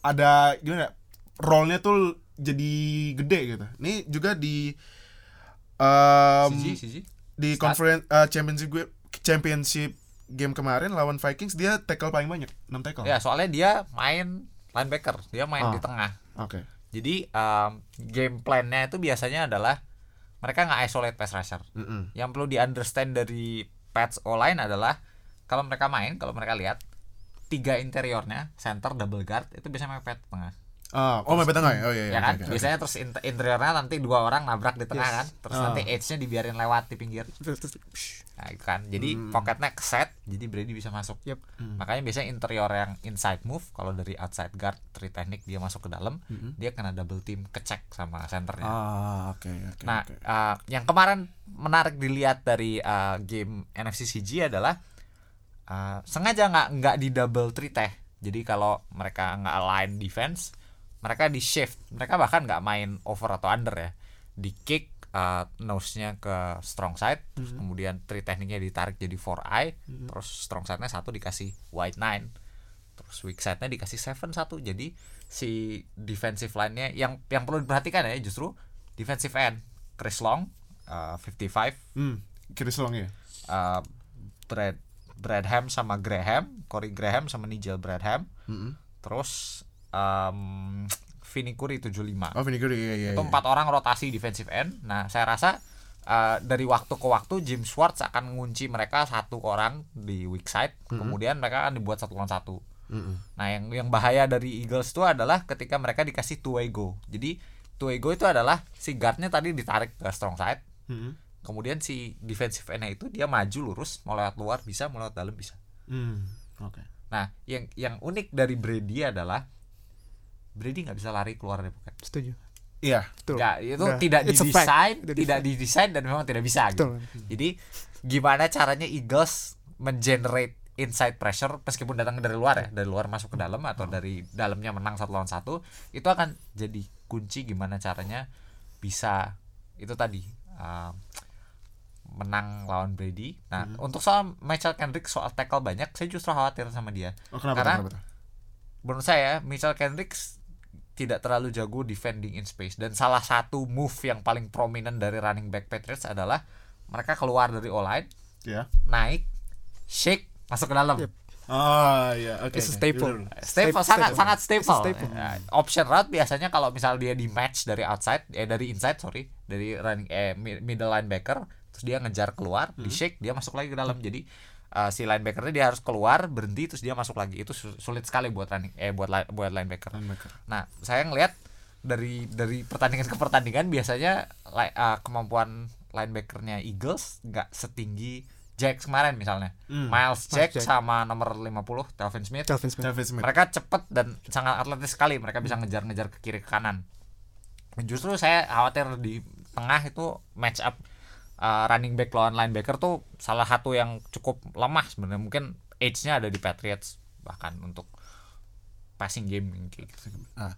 ada gimana ya, role-nya tuh jadi gede gitu ini juga di em, Siji, siji. di Start. conference eh, championship gue championship game kemarin lawan Vikings dia tackle paling banyak 6 tackle Ya, soalnya dia main linebacker, dia main Ah. di tengah. oke Jadi um, game plan-nya itu biasanya adalah mereka nggak isolate pass rusher. Mm-mm. Yang perlu di understand dari Pats O-line adalah kalau mereka main, kalau mereka lihat tiga interiornya, center, double guard itu biasanya mepet tengah. Ah, oh mepet tengah ya oh iya, iya ya kan? oke, oke. Biasanya terus inter- interiornya nanti dua orang nabrak di tengah Yes. kan, terus Ah. nanti edge-nya dibiarin lewat di pinggir. Nah, itu kan. Jadi Hmm. pocketnya keset, jadi Brady bisa masuk. Yep. Hmm. Makanya biasanya interior yang inside move, kalau dari outside guard, three teknik dia masuk ke dalam, Mhm. dia kena double team kecek sama centernya. Ah, oke oke. nah, oke. uh, yang kemarin menarik dilihat dari uh, game NFC CG adalah uh, sengaja nggak nggak di double three teh. Jadi kalau mereka nggak align defense, mereka di shift. Mereka bahkan nggak main over atau under ya. Di kick uh, nose-nya ke strong side, terus kemudian three tekniknya ditarik jadi four eye, terus strong side-nya satu dikasih white nine, terus weak side-nya dikasih seven satu. Jadi si defensive line-nya yang yang perlu diperhatikan ya justru defensive end Chris Long uh, 55 Hmm. Chris Long ya. uh, Brad Bradham sama Graham, Corey Graham sama Nigel Bradham. Mm-mm. Terus um, Vinny Curry 75. Oh, Vinny Curry iya iya. itu iya. empat orang rotasi defensive end. Nah, saya rasa uh, dari waktu ke waktu Jim Schwartz akan mengunci mereka satu orang di weak side, kemudian mereka akan dibuat satu lawan satu. Mm-mm. Nah, yang yang bahaya dari Eagles itu adalah ketika mereka dikasih two way go. Jadi two way go itu adalah si guardnya tadi ditarik ke strong side, Mm-mm. kemudian si defensive endnya itu dia maju lurus, mau lewat luar bisa, mau lewat dalam bisa. Hmm. Oke. Nah, yang yang unik dari Brady adalah Brady nggak bisa lari keluar dari pocket. Setuju. Iya. Betul. Nggak, itu Udah. tidak didesain, tidak di- didesain dan memang tidak bisa. Gitu. Jadi gimana caranya Eagles mengenerate inside pressure meskipun datang dari luar ya, dari luar masuk ke dalam atau dari dalamnya menang satu lawan satu, itu akan jadi kunci gimana caranya bisa itu tadi uh, menang lawan Brady. Nah, untuk soal Michael Kendrick soal tackle banyak, saya justru khawatir sama dia. Oh, kenapa? Karena- kenapa menurut saya Mitchell Kendricks tidak terlalu jago defending in space dan salah satu move yang paling prominent dari running back Patriots adalah mereka keluar dari O-line, Ya. naik, shake, masuk ke dalam. Yep. Oh, iya. Oke. It's a oke. staple. Staple, Staple. sangat Staple. sangat staple. It's staple. Ya, option route biasanya kalau misal dia di match dari outside eh dari inside sorry, dari running eh mi- middle linebacker terus dia ngejar keluar, di shake dia masuk lagi ke dalam. Jadi uh, si linebackernya dia harus keluar, berhenti terus dia masuk lagi. Itu su- sulit sekali buat running eh buat li- buat linebacker. Linebacker. Nah, saya ngelihat dari dari pertandingan ke pertandingan biasanya li- uh, kemampuan linebackernya Eagles nggak setinggi Jacks kemarin misalnya. Hmm. Miles Jack Jack. sama nomor 50 Calvin Smith. Calvin Smith. David Smith. Mereka cepet dan sangat atletis sekali. Mereka bisa ngejar-ngejar ke kiri ke kanan. Dan justru saya khawatir di tengah itu match up uh, running back lawan linebacker tuh salah satu yang cukup lemah sebenarnya. Mungkin age-nya ada di Patriots bahkan untuk passing game kayak gitu. Ah.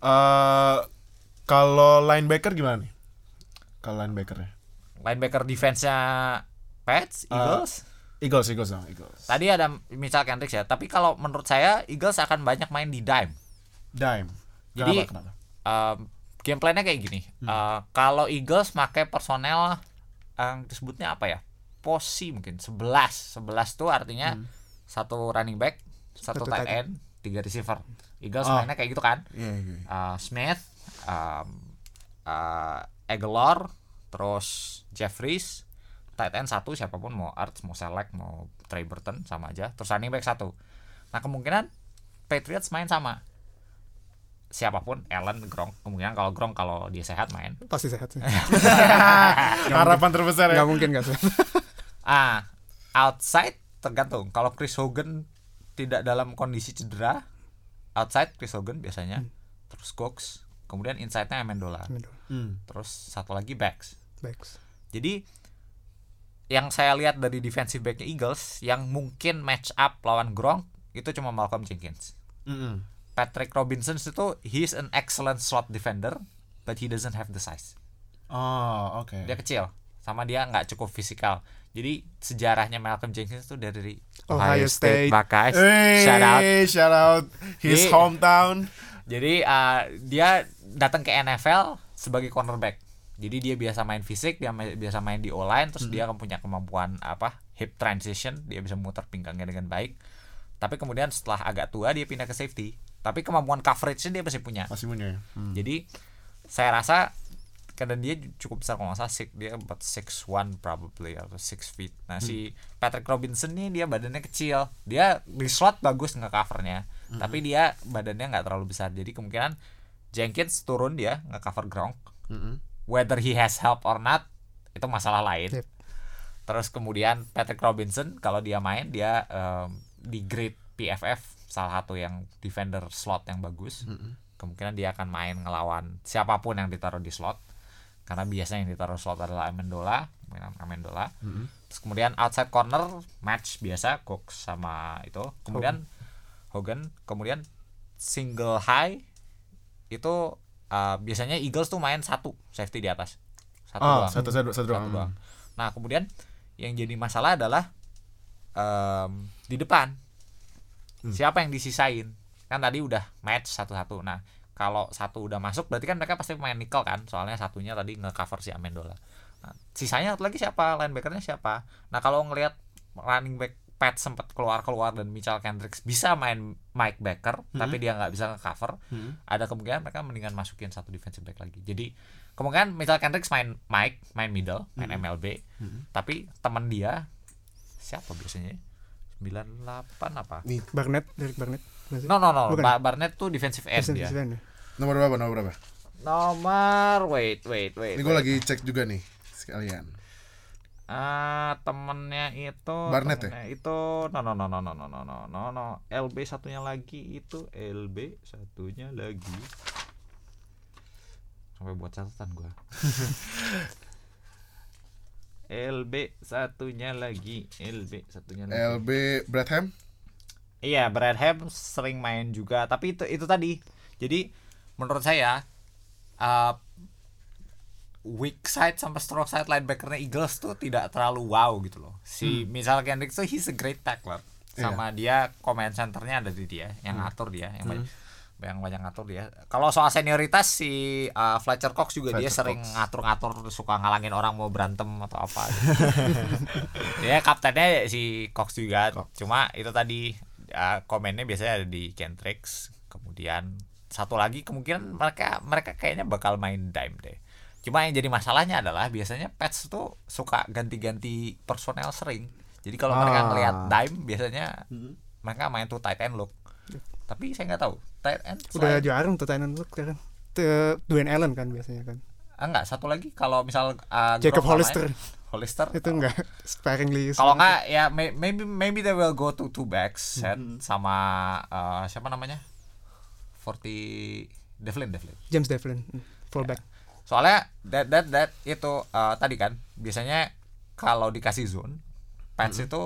Eh, kalau linebacker gimana nih? Kalau linebackernya? linebacker defense-nya Pats, Uh, Eagles. Eagles, Eagles dong, Eagles. Tadi ada Mitchell Kendricks ya, tapi kalau menurut saya Eagles akan banyak main di dime. Dime. Jadi- kenapa? kenapa? Um, game plan-nya kayak gini. Uh, kalau Eagles pakai personel yang disebutnya apa ya? Posi mungkin 11. 11 tuh artinya satu running back, satu, Satu tight end, tiga receiver. Eagles Oh. mainnya kayak gitu kan. Iya, iya. iya. Uh, Smith, um, uh, Aguilar, terus Jeffries, tight end satu siapa pun mau Arts, mau Select, mau Trey Burton sama aja. Terus running back satu. Nah kemungkinan Patriots main sama siapa pun Allen Gronk kemungkinan kalau Gronk kalau dia sehat main Pasti sehat sih. Harapan terbesar ya. Gak mungkin gak sehat. ah outside tergantung kalau Chris Hogan tidak dalam kondisi cedera outside Chris Hogan biasanya terus Cox kemudian inside-nya Amendola Hmm. terus satu lagi backs Backs. jadi yang saya lihat dari defensive backnya Eagles yang mungkin match up lawan Gronk itu cuma Malcolm Jenkins Mm-mm. Patrick Robinson itu he's an excellent slot defender but he doesn't have the size. Oh, oke. dia kecil sama dia nggak cukup fisikal. Jadi sejarahnya Malcolm Jenkins itu dari Ohio State. Buckeyes Hey, shout out. shout out. His Jadi- hometown. jadi uh, dia datang ke NFL sebagai cornerback. Jadi dia biasa main fisik dia biasa main di O-line terus dia akan punya kemampuan apa hip transition. Dia bisa muter pinggangnya dengan baik. Tapi kemudian setelah agak tua dia pindah ke safety tapi kemampuan coverage-nya dia masih punya Masih punya ya. Hmm. Jadi saya rasa karena dia cukup besar kalau nggak salah six, dia about six one probably atau six feet. Nah si Patrick Robinson nih dia badannya kecil, dia di slot bagus nge covernya, tapi dia badannya nggak terlalu besar. Jadi kemungkinan Jenkins turun dia nge cover Gronk, Mm-mm. whether he has help or not itu masalah lain. Yep. Terus kemudian Patrick Robinson kalau dia main dia em, di grade PFF salah satu yang defender slot yang bagus. Kemungkinan dia akan main ngelawan siapa pun yang ditaruh di slot. Karena biasanya yang ditaruh slot adalah Amendola, Amendola. Terus kemudian outside corner match biasa Cook sama itu. Kemudian Hogan, kemudian single high itu uh, biasanya Eagles tuh main satu safety di atas. Satu Oh, doang satu satu satu satu doang. doang. Nah kemudian yang jadi masalah adalah em, di depan Hmm. siapa yang disisain? Kan tadi udah match satu-satu. Nah kalau satu udah masuk berarti kan mereka pasti main nickel kan? Soalnya satunya tadi nge-cover si Amendola. Nah, sisanya satu lagi siapa? Linebackernya siapa? Nah kalau ngelihat running back Pat sempat keluar keluar dan Mitchell Kendricks bisa main Mike Baker tapi dia nggak bisa nge-cover Hmm. ada kemungkinan mereka mendingan masukin satu defensive back lagi. Jadi kemungkinan Mitchell Kendricks main Mike main middle main MLB tapi teman dia siapa biasanya 98 apa Nih, Barnett Derek Barnett no no no Bukan. Ba- Barnett tuh defensive end Defensive dia end ya? nomor berapa? Nomor berapa? nomor wait wait wait Ini gue lagi cek juga nih sekalian. Ah, temennya itu Barnett ya? temennya itu no no no no no no no no no no LB satunya lagi itu LB satunya lagi sampai buat catatan gua LB satunya lagi LB satunya lagi LB Bradham. Iya, Bradham sering main juga, tapi itu itu tadi. Jadi menurut saya uh, weak side sampai strong side linebackernya Eagles tuh tidak terlalu wow gitu loh. Si misal Kendricks tuh he's a great tackler. Sama dia command centernya ada di dia, yang ngatur dia, yang banyak yang banyak ngatur dia. Kalau soal senioritas si uh, Fletcher Cox juga dia Fletcher sering ngatur-ngatur suka ngalangin orang mau berantem atau apa. dia kaptennya si Cox juga. Cuma itu tadi uh, komennya biasanya ada di Kendricks. Kemudian satu lagi kemungkinan mereka mereka kayaknya bakal main dime deh. Cuma yang jadi masalahnya adalah biasanya Pets tuh suka ganti-ganti personel sering. Jadi kalau mereka Ah. ngelihat dime biasanya mereka main tuh tight end look. Tapi saya nggak tahu tight end Udah selain- jarang tuh look sekarang. Tuh, Dwayne Allen kan biasanya kan. Ah, enggak, satu lagi kalau misal uh, Jacob Hollister Hollister itu enggak sparingly. kalau enggak ya may- maybe maybe they will go to two backs set sama uh, siapa namanya? 40 Devlin Devlin. James Devlin hmm, fullback. Soalnya that that that itu uh, tadi kan biasanya kalau dikasih zone Pats itu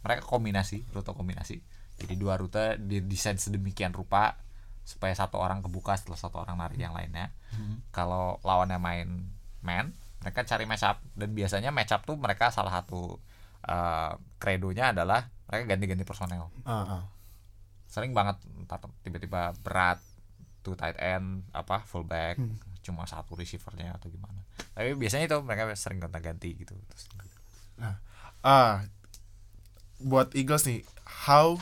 mereka kombinasi, rute kombinasi. Jadi dua rute didesain sedemikian rupa supaya satu orang kebuka setelah satu orang narik yang lainnya. Kalau lawannya main man, mereka cari match up. Dan biasanya match up tuh mereka salah satu uh, kredonya adalah mereka ganti-ganti personel. Ah, ah. sering banget tiba-tiba berat tuh tight end apa fullback cuma satu receivernya atau gimana. Tapi biasanya itu mereka sering gonta-ganti gitu. Terus Ah, buat Eagles nih, how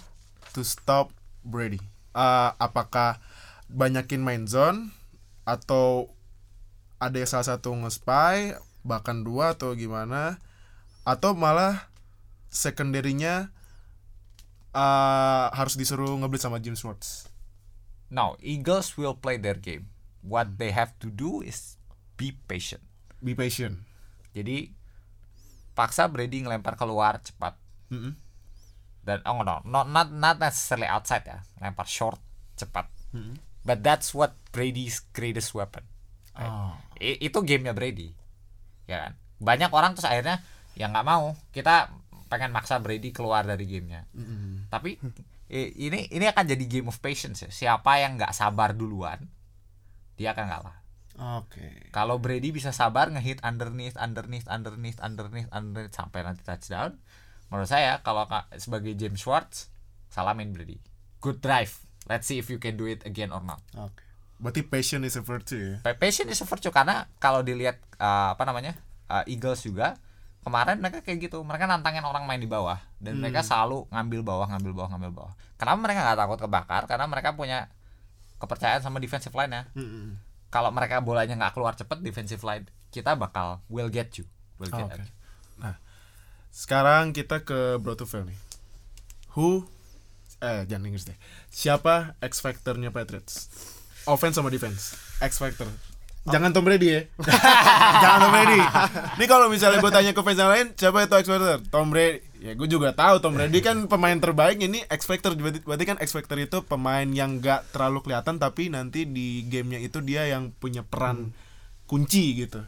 to stop Brady? Ah, apakah banyakin main zone atau ada yang salah satu nge-spy bahkan dua atau gimana? Atau malah secondary-nya ah, harus disuruh ngeblitz sama James Schwartz? now Eagles will play their game what they have to do is be patient Be patient. jadi paksa Brady ngelempar keluar cepat Mm-mm. Dan oh no not not not necessarily outside ya. Lempar short cepat. But that's what Brady's greatest weapon. Oh. I- itu gamenya Brady. Ya kan? Banyak orang terus akhirnya ya nggak mau. Kita pengen maksa Brady keluar dari gamenya. Tapi i- ini ini akan jadi game of patience ya. Siapa yang nggak sabar duluan dia akan kalah. Oke. kalau Brady bisa sabar ngehit underneath underneath underneath underneath underneath sampai nanti touchdown menurut saya kalau ka- sebagai James Schwartz salamin Brady good drive let's see if you can do it again or not Oke. Berarti patient is a virtue ya. Pa- Passion is a virtue karena kalau dilihat uh, apa namanya uh, Eagles juga kemarin mereka kayak gitu mereka nantangin orang main di bawah dan mereka selalu ngambil bawah ngambil bawah ngambil bawah kenapa mereka nggak takut kebakar karena mereka punya kepercayaan sama defensive line nya Mm-mm. kalau mereka bolanya nggak keluar cepet defensive line kita bakal will get you will get Oke. at you. Sekarang kita ke Bro Tufel nih. Who eh jangan Inggris deh. Siapa X factornya Patriots? Offense sama defense. X factor. Jangan Tom Brady ya. jangan Tom Brady. Ini kalau misalnya gue tanya ke fans yang lain, siapa itu X factor? Tom Brady. Ya gue juga tahu Tom Brady kan pemain terbaik ini X factor berarti, berarti kan X factor itu pemain yang gak terlalu kelihatan tapi nanti di gamenya itu dia yang punya peran kunci gitu.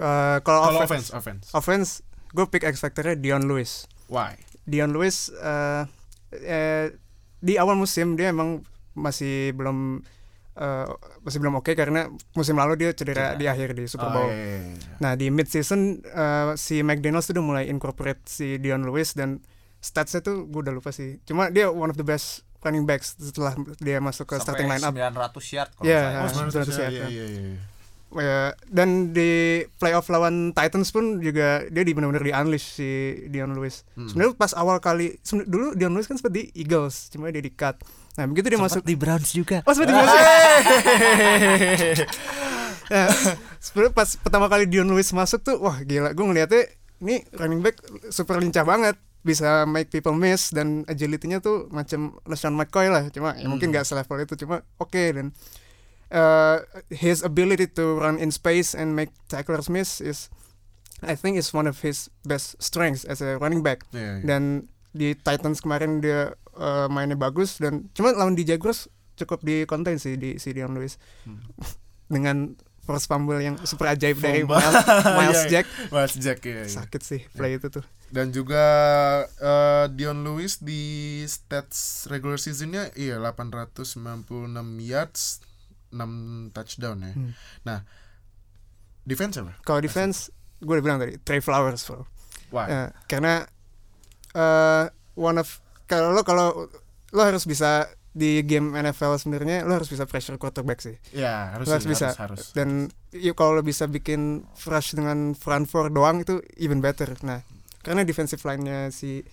Eh, kalau Kalau offense, offense, offense. offense gue pick X factornya Dion Lewis. Why? Dion Lewis eh, eh, di awal musim dia emang masih belum eh, masih belum oke karena musim lalu dia cedera di akhir di Super Oh, Bowl. iya, iya, iya. Nah di mid season si McDaniels tuh udah mulai incorporate si Dion Lewis dan statsnya tuh gue udah lupa sih. Cuma dia one of the best running backs setelah dia masuk ke starting Sampai lineup. 900 yard kalau Iya, nggak salah. Oh, Ah, sebenarnya betul, iya, iya, iya, iya, iya. ya, dan di playoff lawan Titans pun juga dia di benar-benar di unleash si Dion Lewis. Sebenarnya pas awal kali sebenarnya dulu Dion Lewis kan seperti Eagles, cuma dia di cut. Nah begitu dia masuk di Browns juga. Oh seperti biasa. ya, sebenarnya pas pertama kali Dion Lewis masuk tuh, wah gila, gue ngeliatnya ini running back super lincah banget, bisa make people miss dan agility-nya tuh macam LeSean McCoy lah, cuma ya mungkin gak selevel itu, cuma oke dan uh, his ability to run in space and make tacklers miss is I think is one of his best strengths as a running back Iya, iya. dan di Titans kemarin dia uh, mainnya bagus dan cuma lawan di Jaguars cukup di contain sih di si Dion Lewis dengan force fumble yang super ajaib dari. Miles, Miles Iya, Jack Miles Jack ya. iya. sakit sih play itu tuh Dan juga eh, Dion Lewis di stats regular seasonnya iya 896 yards, 6 touchdown ya. Hmm. Nah, defense apa? kalau defense gue udah bilang tadi Trey Flowers bro. Wah, Eh, karena eh one of kalau lo kalau lo harus bisa di game NFL sebenarnya lo harus bisa pressure quarterback sih ya harus lo harus bisa harus, harus. dan ya, kalau lo bisa bikin rush dengan front four doang itu even better nah karena defensive line-nya si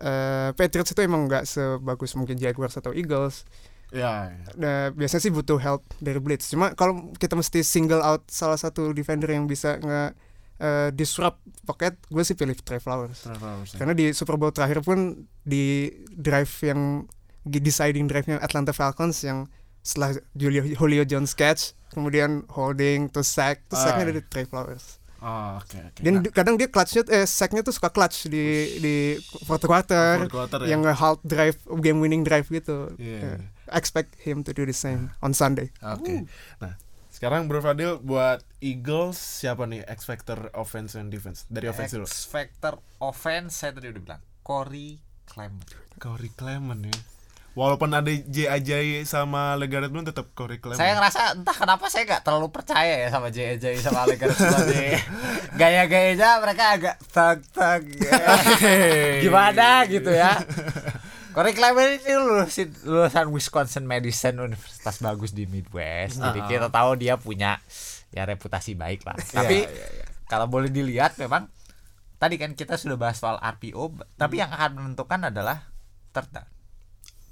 eh, Patriots itu emang nggak sebagus mungkin Jaguars atau Eagles Ya, ya. nah, biasanya sih butuh help dari blitz cuma kalau kita mesti single out salah satu defender yang bisa nge eh, disrupt pocket gue sih pilih Trey Flowers Trevor Lawrence, ya. karena di Super Bowl terakhir pun di drive yang di deciding drive-nya Atlanta Falcons yang setelah Julio Julio Jones catch kemudian holding terus sack terus Ah. sacknya dari Trey Flowers Oh, oke oke. dan Nah, kadang dia clutchnya eh sacknya tuh suka clutch di di fourth quarter fourth quarter ya. yang nge-halt drive game winning drive gitu Iya. Yeah. Expect him to do the same on Sunday Oke. Nah, sekarang Bro Fadil buat Eagles siapa nih X factor offense and defense? Dari offense dulu. X factor offense saya tadi udah bilang Corey Clement. Corey Clement ya. Walaupun ada J Ajayi sama Legarrette Blount tetap Corey Clement. Saya ngerasa entah kenapa saya nggak terlalu percaya ya sama JJ sama Alex sebagai gaya-gayanya mereka agak tag tag gimana gitu ya. Corey Clement ini lulusin, lulusan Wisconsin Madison Universitas bagus di Midwest. Jadi Ah. kita tahu dia punya ya reputasi baik lah. Tapi kalau boleh dilihat memang tadi kan kita sudah bahas soal RPO, tapi yang akan menentukan adalah third down.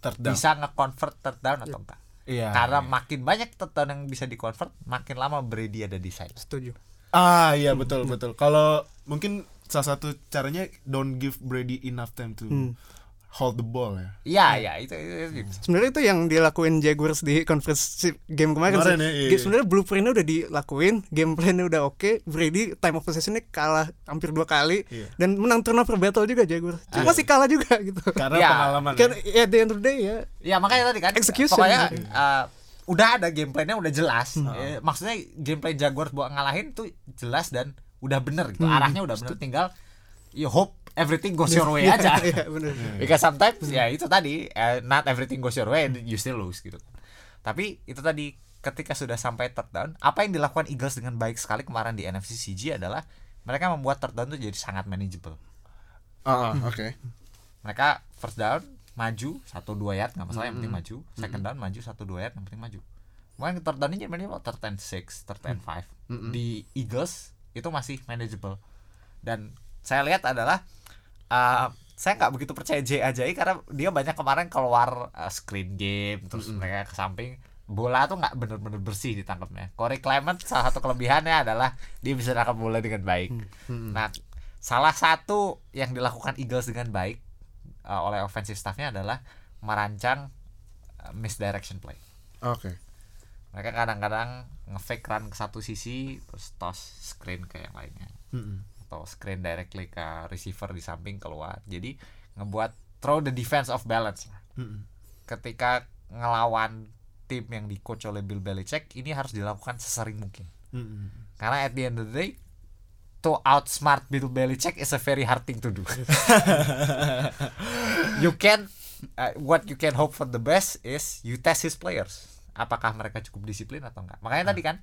Third down. Bisa nge-convert third down atau enggak. Iya. Karena iya. makin banyak third down yang bisa di-convert, makin lama Brady ada di side. setuju Ah iya betul betul. Kalau mungkin salah satu caranya don't give Brady enough time to Hmm. Hold the ball ya. Iya, iya, itu, itu, itu. sebenarnya itu yang dilakuin Jaguars di conference game kemarin, Kemarin sih. ya, iya, iya. sebenarnya blueprintnya udah dilakuin game plannya udah oke Brady time of possessionnya kalah hampir dua kali Iya. dan menang turnover battle juga Jaguars cuma masih kalah juga gitu Karena Ya, pengalaman. kan ya. at the end of the day ya Ya makanya tadi kan Execution. pokoknya uh, udah ada game plan-nya udah jelas. Eh, maksudnya game plan Jaguars buat ngalahin tuh jelas dan udah bener gitu. Arahnya udah bener tinggal you hope everything goes your way aja. Iya. Because sometimes ya itu tadi eh, not everything goes your way you still lose gitu. Tapi itu tadi ketika sudah sampai third down, apa yang dilakukan Eagles dengan baik sekali kemarin di NFC CG adalah mereka membuat third down itu jadi sangat manageable. Ah, ah, oke. Mereka first down maju satu dua yard nggak masalah yang penting maju. Second down maju satu dua yard yang penting maju. Mungkin third down ini jadi third and six, third and five. Di Eagles itu masih manageable. Dan saya lihat adalah uh, saya nggak begitu percaya J Ajayi karena dia banyak kemarin keluar uh, screen game terus mereka ke samping bola tuh nggak bener-bener bersih ditangkapnya. Corey Clement salah satu kelebihannya adalah dia bisa nangkap bola dengan baik. Nah, salah satu yang dilakukan Eagles dengan baik uh, oleh offensive staffnya adalah merancang uh, misdirection play. Oke. Mereka kadang-kadang nge-fake run ke satu sisi terus toss screen ke yang lainnya Mm-mm. Atau screen directly ke receiver di samping keluar. Jadi ngebuat throw the defense of balance. lah. Mm-mm. Ketika ngelawan tim yang di coach oleh Bill Belichick ini harus dilakukan sesering mungkin. Mm-mm. Karena at the end of the day to outsmart Bill Belichick is a very hard thing to do. you can uh, what you can hope for the best is you test his players. Apakah mereka cukup disiplin atau enggak. Makanya tadi kan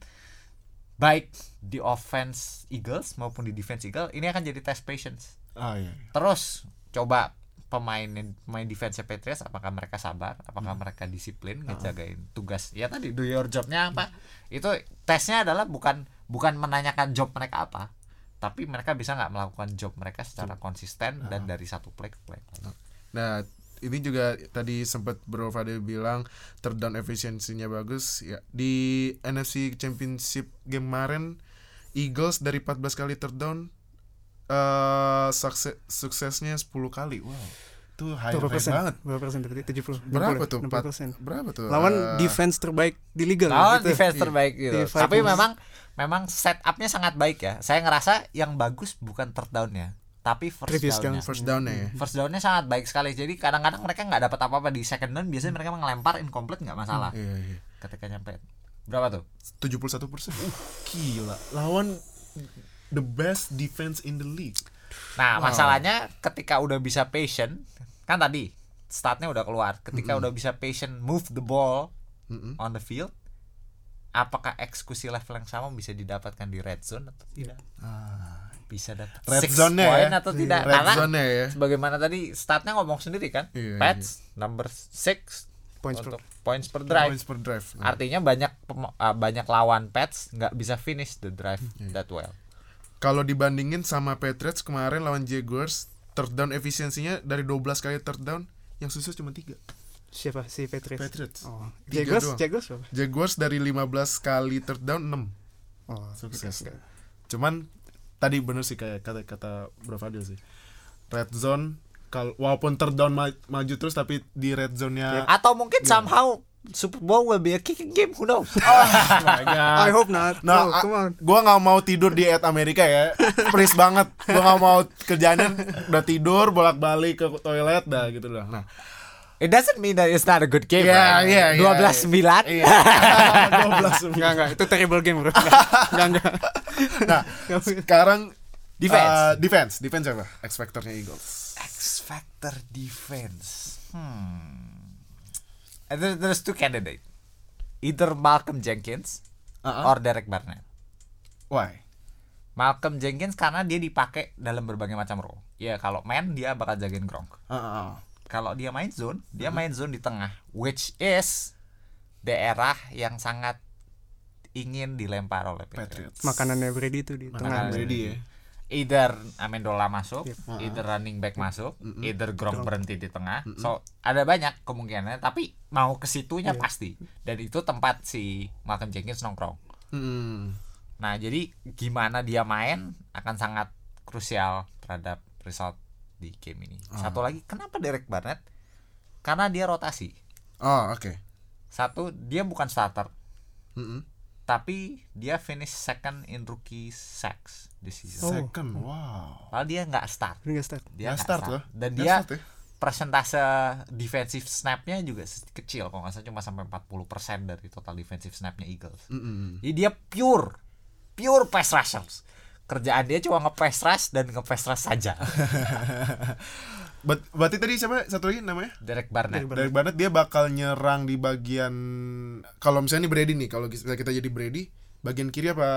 baik di offense Eagles maupun di defense Eagles ini akan jadi test patience. Ah iya. Terus coba pemain pemain defense Patriots apakah mereka sabar? Apakah mereka disiplin ngejagain tugas? Ya tadi do your jobnya apa? Itu tesnya adalah bukan bukan menanyakan job mereka apa tapi mereka bisa nggak melakukan job mereka secara konsisten dan dari satu play ke play. Nah, ini juga tadi sempat Bro Fadil bilang third down efisiensinya bagus ya. Di NFC Championship game kemarin Eagles dari 14 kali third down eh sukses suksesnya 10 kali. Wow. Itu high, Berapa high persen? banget. Berapa persen berarti? 70. Berapa tuh? 60 Empat- persen. Berapa tuh? Lawan Eh, defense terbaik di liga Lawan gitu. defense Iya. terbaik gitu. Di Tapi memang memang setupnya sangat baik ya. Saya ngerasa yang bagus bukan third downnya, tapi first Previous downnya. down. first down ya. First downnya sangat baik sekali. Jadi kadang-kadang mereka nggak dapat apa-apa di second down. Biasanya mereka ngelempar incomplete nggak masalah. Iya, iya. Ketika nyampe berapa tuh? 71 persen. gila. Lawan the best defense in the league. Nah, Wow. masalahnya ketika udah bisa patient, kan tadi startnya udah keluar. Ketika udah bisa patient move the ball Mm-mm. on the field, apakah eksekusi level yang sama bisa didapatkan di red zone atau tidak? Bisa dapat. Red six zone-nya point ya. atau tidak? Red Karena zone ya. sebagaimana tadi statnya ngomong sendiri kan, Iya, Pats number six Points per points per drive. Points per drive. Artinya banyak uh, banyak lawan Pats nggak bisa finish the drive Iya. that well. Kalau dibandingin sama Patriots kemarin lawan Jaguars, third down efisiensinya dari 12 kali third down, yang sukses cuma 3. Siapa si Patriots? Patriots. Oh, Tiga Jaguars, doang. Jaguars apa? Jaguars dari 15 kali third down 6 Oh, sukses. oke. Cuman tadi bener sih kayak kata kata Bro Fadil sih. Red zone kal walaupun third down ma- maju terus tapi di red zone-nya Atau mungkin somehow Super Bowl will be a kicking game, who knows? Oh my God. I hope not. Nah, No, come on. gua nggak mau tidur di at Amerika ya. Please banget. Gua nggak mau kerjanya udah tidur bolak-balik ke toilet dah gitu dah. Nah, It doesn't mean that it's not a good game. Yeah, right? yeah, yeah, 12-9. iya. 12 Enggak, enggak, itu terrible game, Bro. Enggak, enggak. Nah, sekarang Defense. uh, defense, defense apa? X factornya Eagles. X Factor defense. Hmm. And there, there's two candidates. Either Malcolm Jenkins Uh-uh. or Derek Barnett. Why? Malcolm Jenkins karena dia dipakai dalam berbagai macam role. Ya kalau main dia bakal jagain Gronk. Uh, uh, uh. Kalau dia main zone, dia main zone di tengah, which is daerah yang sangat ingin dilempar oleh Patriots. Patriots. Makanannya Brady itu di tengah. Makanan Brady ya. Either Amendola masuk, Yep. either running back masuk, either Gronk berhenti di tengah. So ada banyak kemungkinan, tapi mau ke situnya pasti. Dan itu tempat si Malcolm Jenkins nongkrong. Hmm. Nah, jadi gimana dia main akan sangat krusial terhadap result di game ini. Satu lagi, kenapa Derek Barnett? Karena dia rotasi. Oh, oke. Satu, dia bukan starter, Mm-mm. tapi dia finish second in rookie sacks this season. Oh. Second, wow. Padahal dia nggak start. Ini nggak start. Dia Nggak start start. loh. Dan Nggak dia start ya? persentase defensive snapnya juga kecil kalau nggak salah cuma sampai 40% dari total defensive snapnya Eagles. Mm-mm. Jadi dia pure pure pass rushers. Kerjaan dia cuma nge-pass rush dan nge-pass rush saja. Ber- berarti tadi siapa satu lagi namanya? Derek Barnett. Dari Barnett dia bakal nyerang di bagian kalau misalnya ini Brady nih, kalau kita kita jadi Brady, bagian kiri apa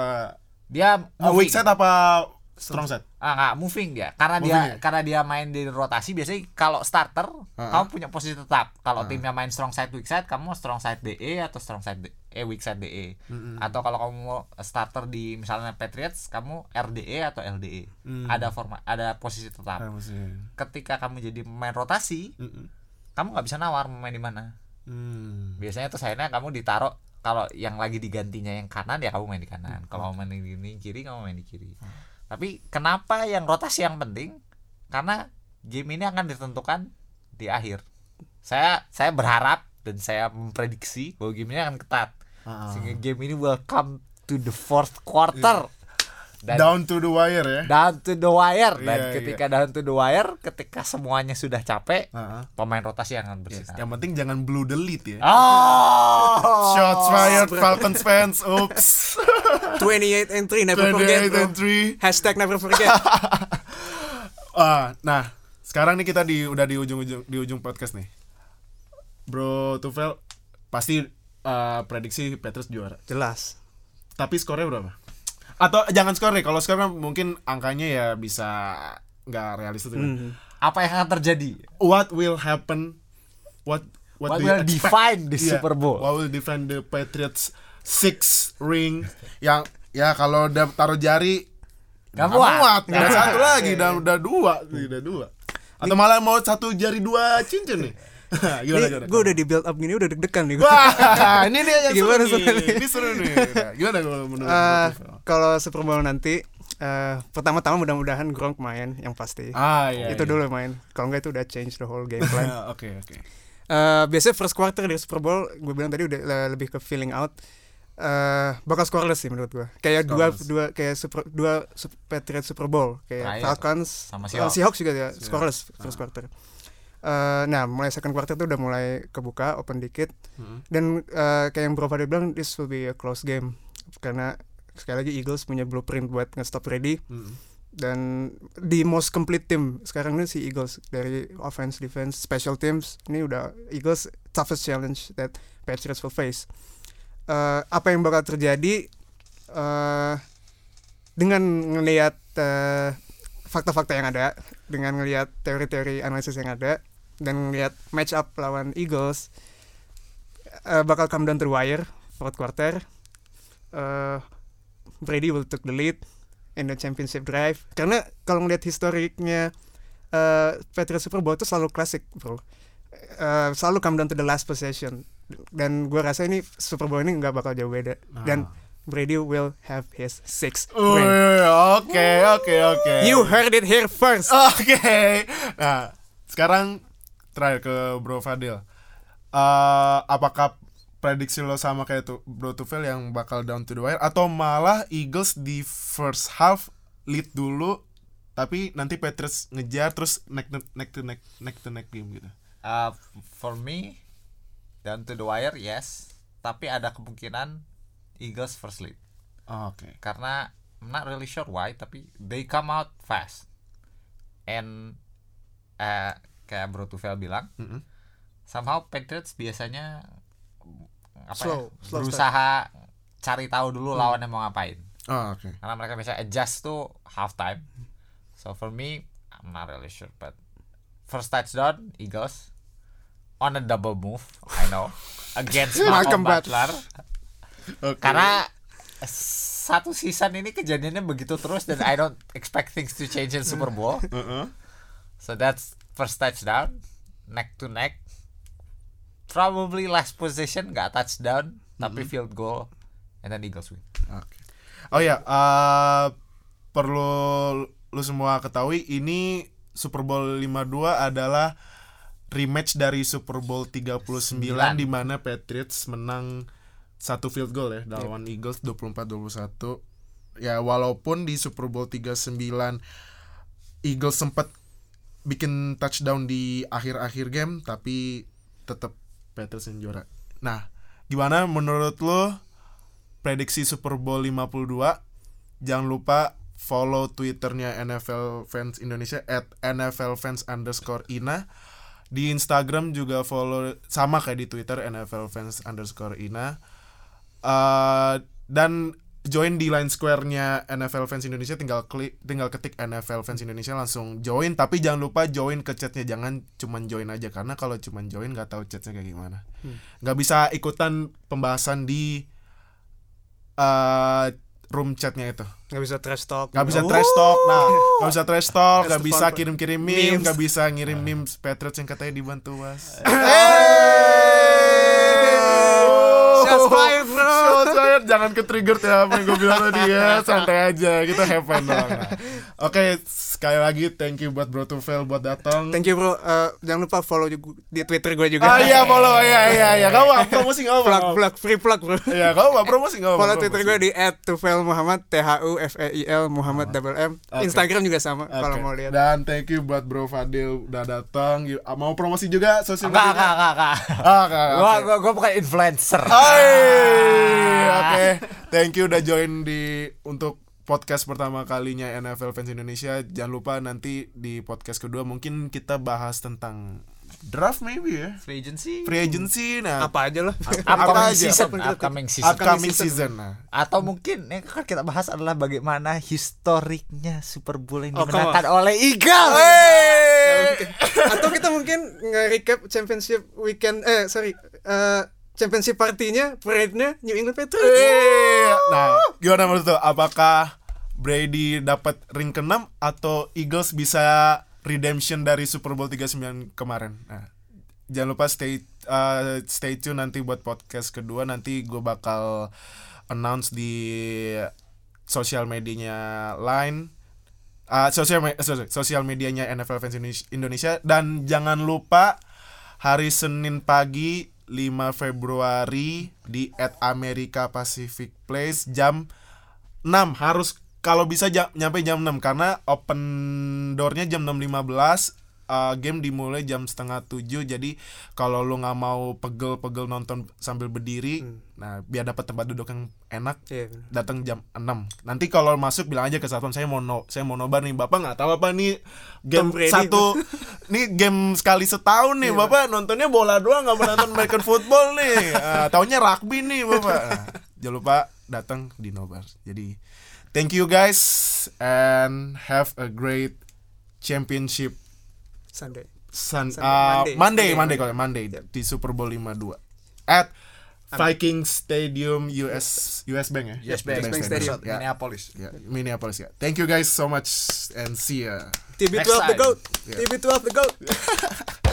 Dia uh, moving. weak side apa strong side? Ah nggak moving dia. Karena Moving dia ya? karena dia main di rotasi biasanya kalau starter Ah, kamu punya posisi tetap. Kalau timnya main strong side weak side kamu strong side DE atau strong side D- eh weak side DE. Atau kalau kamu mau starter di misalnya Patriots kamu RDE atau LDE. Hmm. Ada format ada posisi tetap. Ketika kamu jadi main rotasi, Mm-mm. kamu nggak bisa nawar main di mana. Hmm. Biasanya tuh sayangnya kamu ditaruh kalau yang lagi digantinya yang kanan ya kamu main di kanan. Hmm. Kalau main di di kiri kamu main di kiri. Tapi kenapa yang rotasi yang penting? Karena game ini akan ditentukan di akhir. Saya saya berharap dan saya memprediksi bahwa game ini akan ketat. Sehingga game ini will come to the fourth quarter. Dan Down to the wire ya. down to the wire dan Iya, ketika down to the wire ketika semuanya sudah capek Ah, ah. pemain rotasi yang akan Yes. bersinar. Yang penting jangan blue the lead ya. Oh. Shots fired Falcons fans. Oops. 28 and 3 never forget 28 bro. and 3. Hashtag never forget. Ah, nah, sekarang nih kita di udah di ujung-ujung di ujung podcast nih. Bro Tufel pasti eh, prediksi Petrus juara. Jelas. Tapi skornya berapa? Atau jangan skor deh, kalau skor kan mungkin angkanya ya bisa nggak realistis kan. Hmm. apa yang akan terjadi what will happen what What you will define the Iya, Super Bowl? what will define the Patriots six ring yang ya kalau udah taruh jari Nggak muat. Udah satu lagi udah udah dua udah dua atau malah mau satu jari dua cincin nih gimana gimana gue udah di build up gini udah deg-degan nih. gua. Wah, ini dia yang Gimana seru nih. Ini seru nih. Gimana kalau menurut Novel? kalau Super Bowl nanti eh, pertama-tama mudah-mudahan Gronk main yang pasti. Ah, iya. itu iya. dulu main. Kalau enggak itu udah change the whole game plan. Ah, Oke, oke. Eh, biasanya first quarter dari Super Bowl gue bilang tadi udah le- lebih ke feeling out. eh bakal scoreless sih menurut gue. Kayak dua Scoreless. dua kayak super dua Patriots Super Bowl kayak Terakhir. Falcons Sama Seahawks. Seahawks juga ya scoreless first quarter. Eh, nah mulai second quarter tuh udah mulai kebuka open dikit Hmm. dan eh, kayak yang Bro Fadil bilang this will be a close game karena sekali lagi Eagles punya blueprint buat nge-stop ready Hmm. dan di most complete team sekarang ini si Eagles dari offense defense special teams ini udah Eagles toughest challenge that Patriots will face Eh, apa yang bakal terjadi eh dengan ngelihat eh, fakta-fakta yang ada dengan ngelihat teori-teori analisis yang ada dan ngelihat match up lawan Eagles eh, bakal come down to the wire fourth quarter. Eh, Brady will take the lead in the championship drive. Karena kalau ngeliat historiknya uh, Patriots Super Bowl itu selalu klasik bro. Eh, selalu come down to the last possession. Dan gue rasa ini Super Bowl ini nggak bakal jauh beda. Dan Brady will have his sixth Oke, oke, oke. you heard it here first. Oke. Nah, sekarang terakhir ke Bro Fadil. Eh, apakah prediksi lo sama kayak tuh Bro Tufel yang bakal down to the wire atau malah Eagles di first half lead dulu tapi nanti Patriots ngejar terus neck to neck to neck neck to neck game gitu. Uh, for me down to the wire yes tapi ada kemungkinan Eagles first lead Oh, Oke. karena I'm not really sure why tapi they come out fast and eh kayak Bro Tufel bilang Mm-mm. somehow Patriots biasanya apa ya, Slow, slow berusaha cari tahu dulu lawannya mau ngapain Oh, oke. karena mereka bisa adjust tuh halftime so for me I'm not really sure but first touchdown Eagles on a double move I know against Malcolm Butler Oke. karena satu season ini kejadiannya begitu terus dan I don't expect things to change in Super Bowl Heeh. so that's first touchdown neck to neck probably last position nggak touchdown tapi field goal and then Eagles win Oke. Oh ya, eh, perlu lu semua ketahui ini Super Bowl 52 adalah rematch dari Super Bowl 39 Sembilan. di mana Patriots menang satu field goal ya lawan Eagles 24-21. Ya walaupun di Super Bowl 39 Eagles sempat bikin touchdown di akhir-akhir game tapi tetap Patriots yang juara. Nah, gimana menurut lo prediksi Super Bowl 52 jangan lupa follow twitternya NFL Fans Indonesia at NFL Fans underscore Ina. Di Instagram juga follow sama kayak di Twitter NFL Fans underscore Ina. Eh, dan join di line square-nya NFL Fans Indonesia tinggal klik tinggal ketik NFL Fans Indonesia langsung join. Tapi jangan lupa join ke chatnya jangan cuman join aja. Karena kalau cuman join nggak tahu chatnya kayak gimana. Nggak bisa ikutan pembahasan di eh room chatnya itu. Nggak bisa trash talk. Nggak bisa Oh. trash talk. Nah nggak bisa trash talk nggak bisa kirim kirim meme nggak bisa ngirim memes. Patriots yang katanya dibantu was Shots fired, bro. Shots fired. jangan ke trigger ya apa yang gue bilang tadi ya santai aja kita have fun doang Nah, oke sekali lagi thank you buat Bro Tufel buat datang. Thank you bro. Eh, jangan lupa follow juga di Twitter gue juga. Ah iya follow. Iya iya iya. Kamu apa? Promosi nggak apa? Plug plug free plug bro. Iya kamu apa? Promosi nggak apa? Follow Twitter gue di @tufelmuhammad T H U F E I L Muhammad double M. Instagram juga sama kalau mau lihat. Dan thank you buat Bro Fadil udah datang. Ah, Mau promosi juga? Sosial media? enggak enggak enggak. Ah, enggak, gua, oke. gua gua bukan influencer. Hai, oke. Thank you udah join di untuk podcast pertama kalinya NFL Fans Indonesia. Jangan lupa nanti di podcast kedua mungkin kita bahas tentang draft maybe ya. free agency Free agency nah Apa aja lah. upcoming aja, season upcoming season upcoming season. Nah. atau mungkin yang akan kita bahas adalah bagaimana historiknya Super Bowl yang Oh, dimenangkan oleh Eagles Hey! Eh. Atau kita mungkin nge-recap championship weekend eh sorry eh, championship partinya parade-nya New England Patriots. Eh, nah, gimana menurut lo? Apakah Brady dapat ring ke-6 atau Eagles bisa redemption dari Super Bowl 39 kemarin? Nah, jangan lupa stay uh, stay tune nanti buat podcast kedua nanti gue bakal announce di sosial medianya Line uh, sosial me- sorry, sosial medianya NFL Fans Indonesia dan jangan lupa hari Senin pagi 5 Februari di at America Pacific Place jam 6 harus kalau bisa jam, nyampe jam 6 karena open doornya jam 6.15 uh, game dimulai jam setengah tujuh jadi kalau lu nggak mau pegel-pegel nonton sambil berdiri nah biar dapat tempat duduk yang enak Iya, bener. datang jam 6 nanti kalau masuk bilang aja ke satpam saya mau no, saya mau nobar nih bapak nggak tahu apa nih game Tom satu nih game sekali setahun nih bapak nontonnya bola doang nggak mau nonton American football nih. Taunya rugby nih bapak. Nah, jangan lupa datang di nobar. Jadi thank you guys and have a great championship Sunday. Sun, Sunday, uh, Monday, Monday, Monday, Monday, kalau Monday di Super Bowl 52 at Viking Stadium US US Bank ya. Yes, Bank, Bank Stadium. Ya, Minneapolis. ya, Minneapolis ya. Thank you guys so much and see ya. TB12 Next the goat. Yeah. TB12 the goat.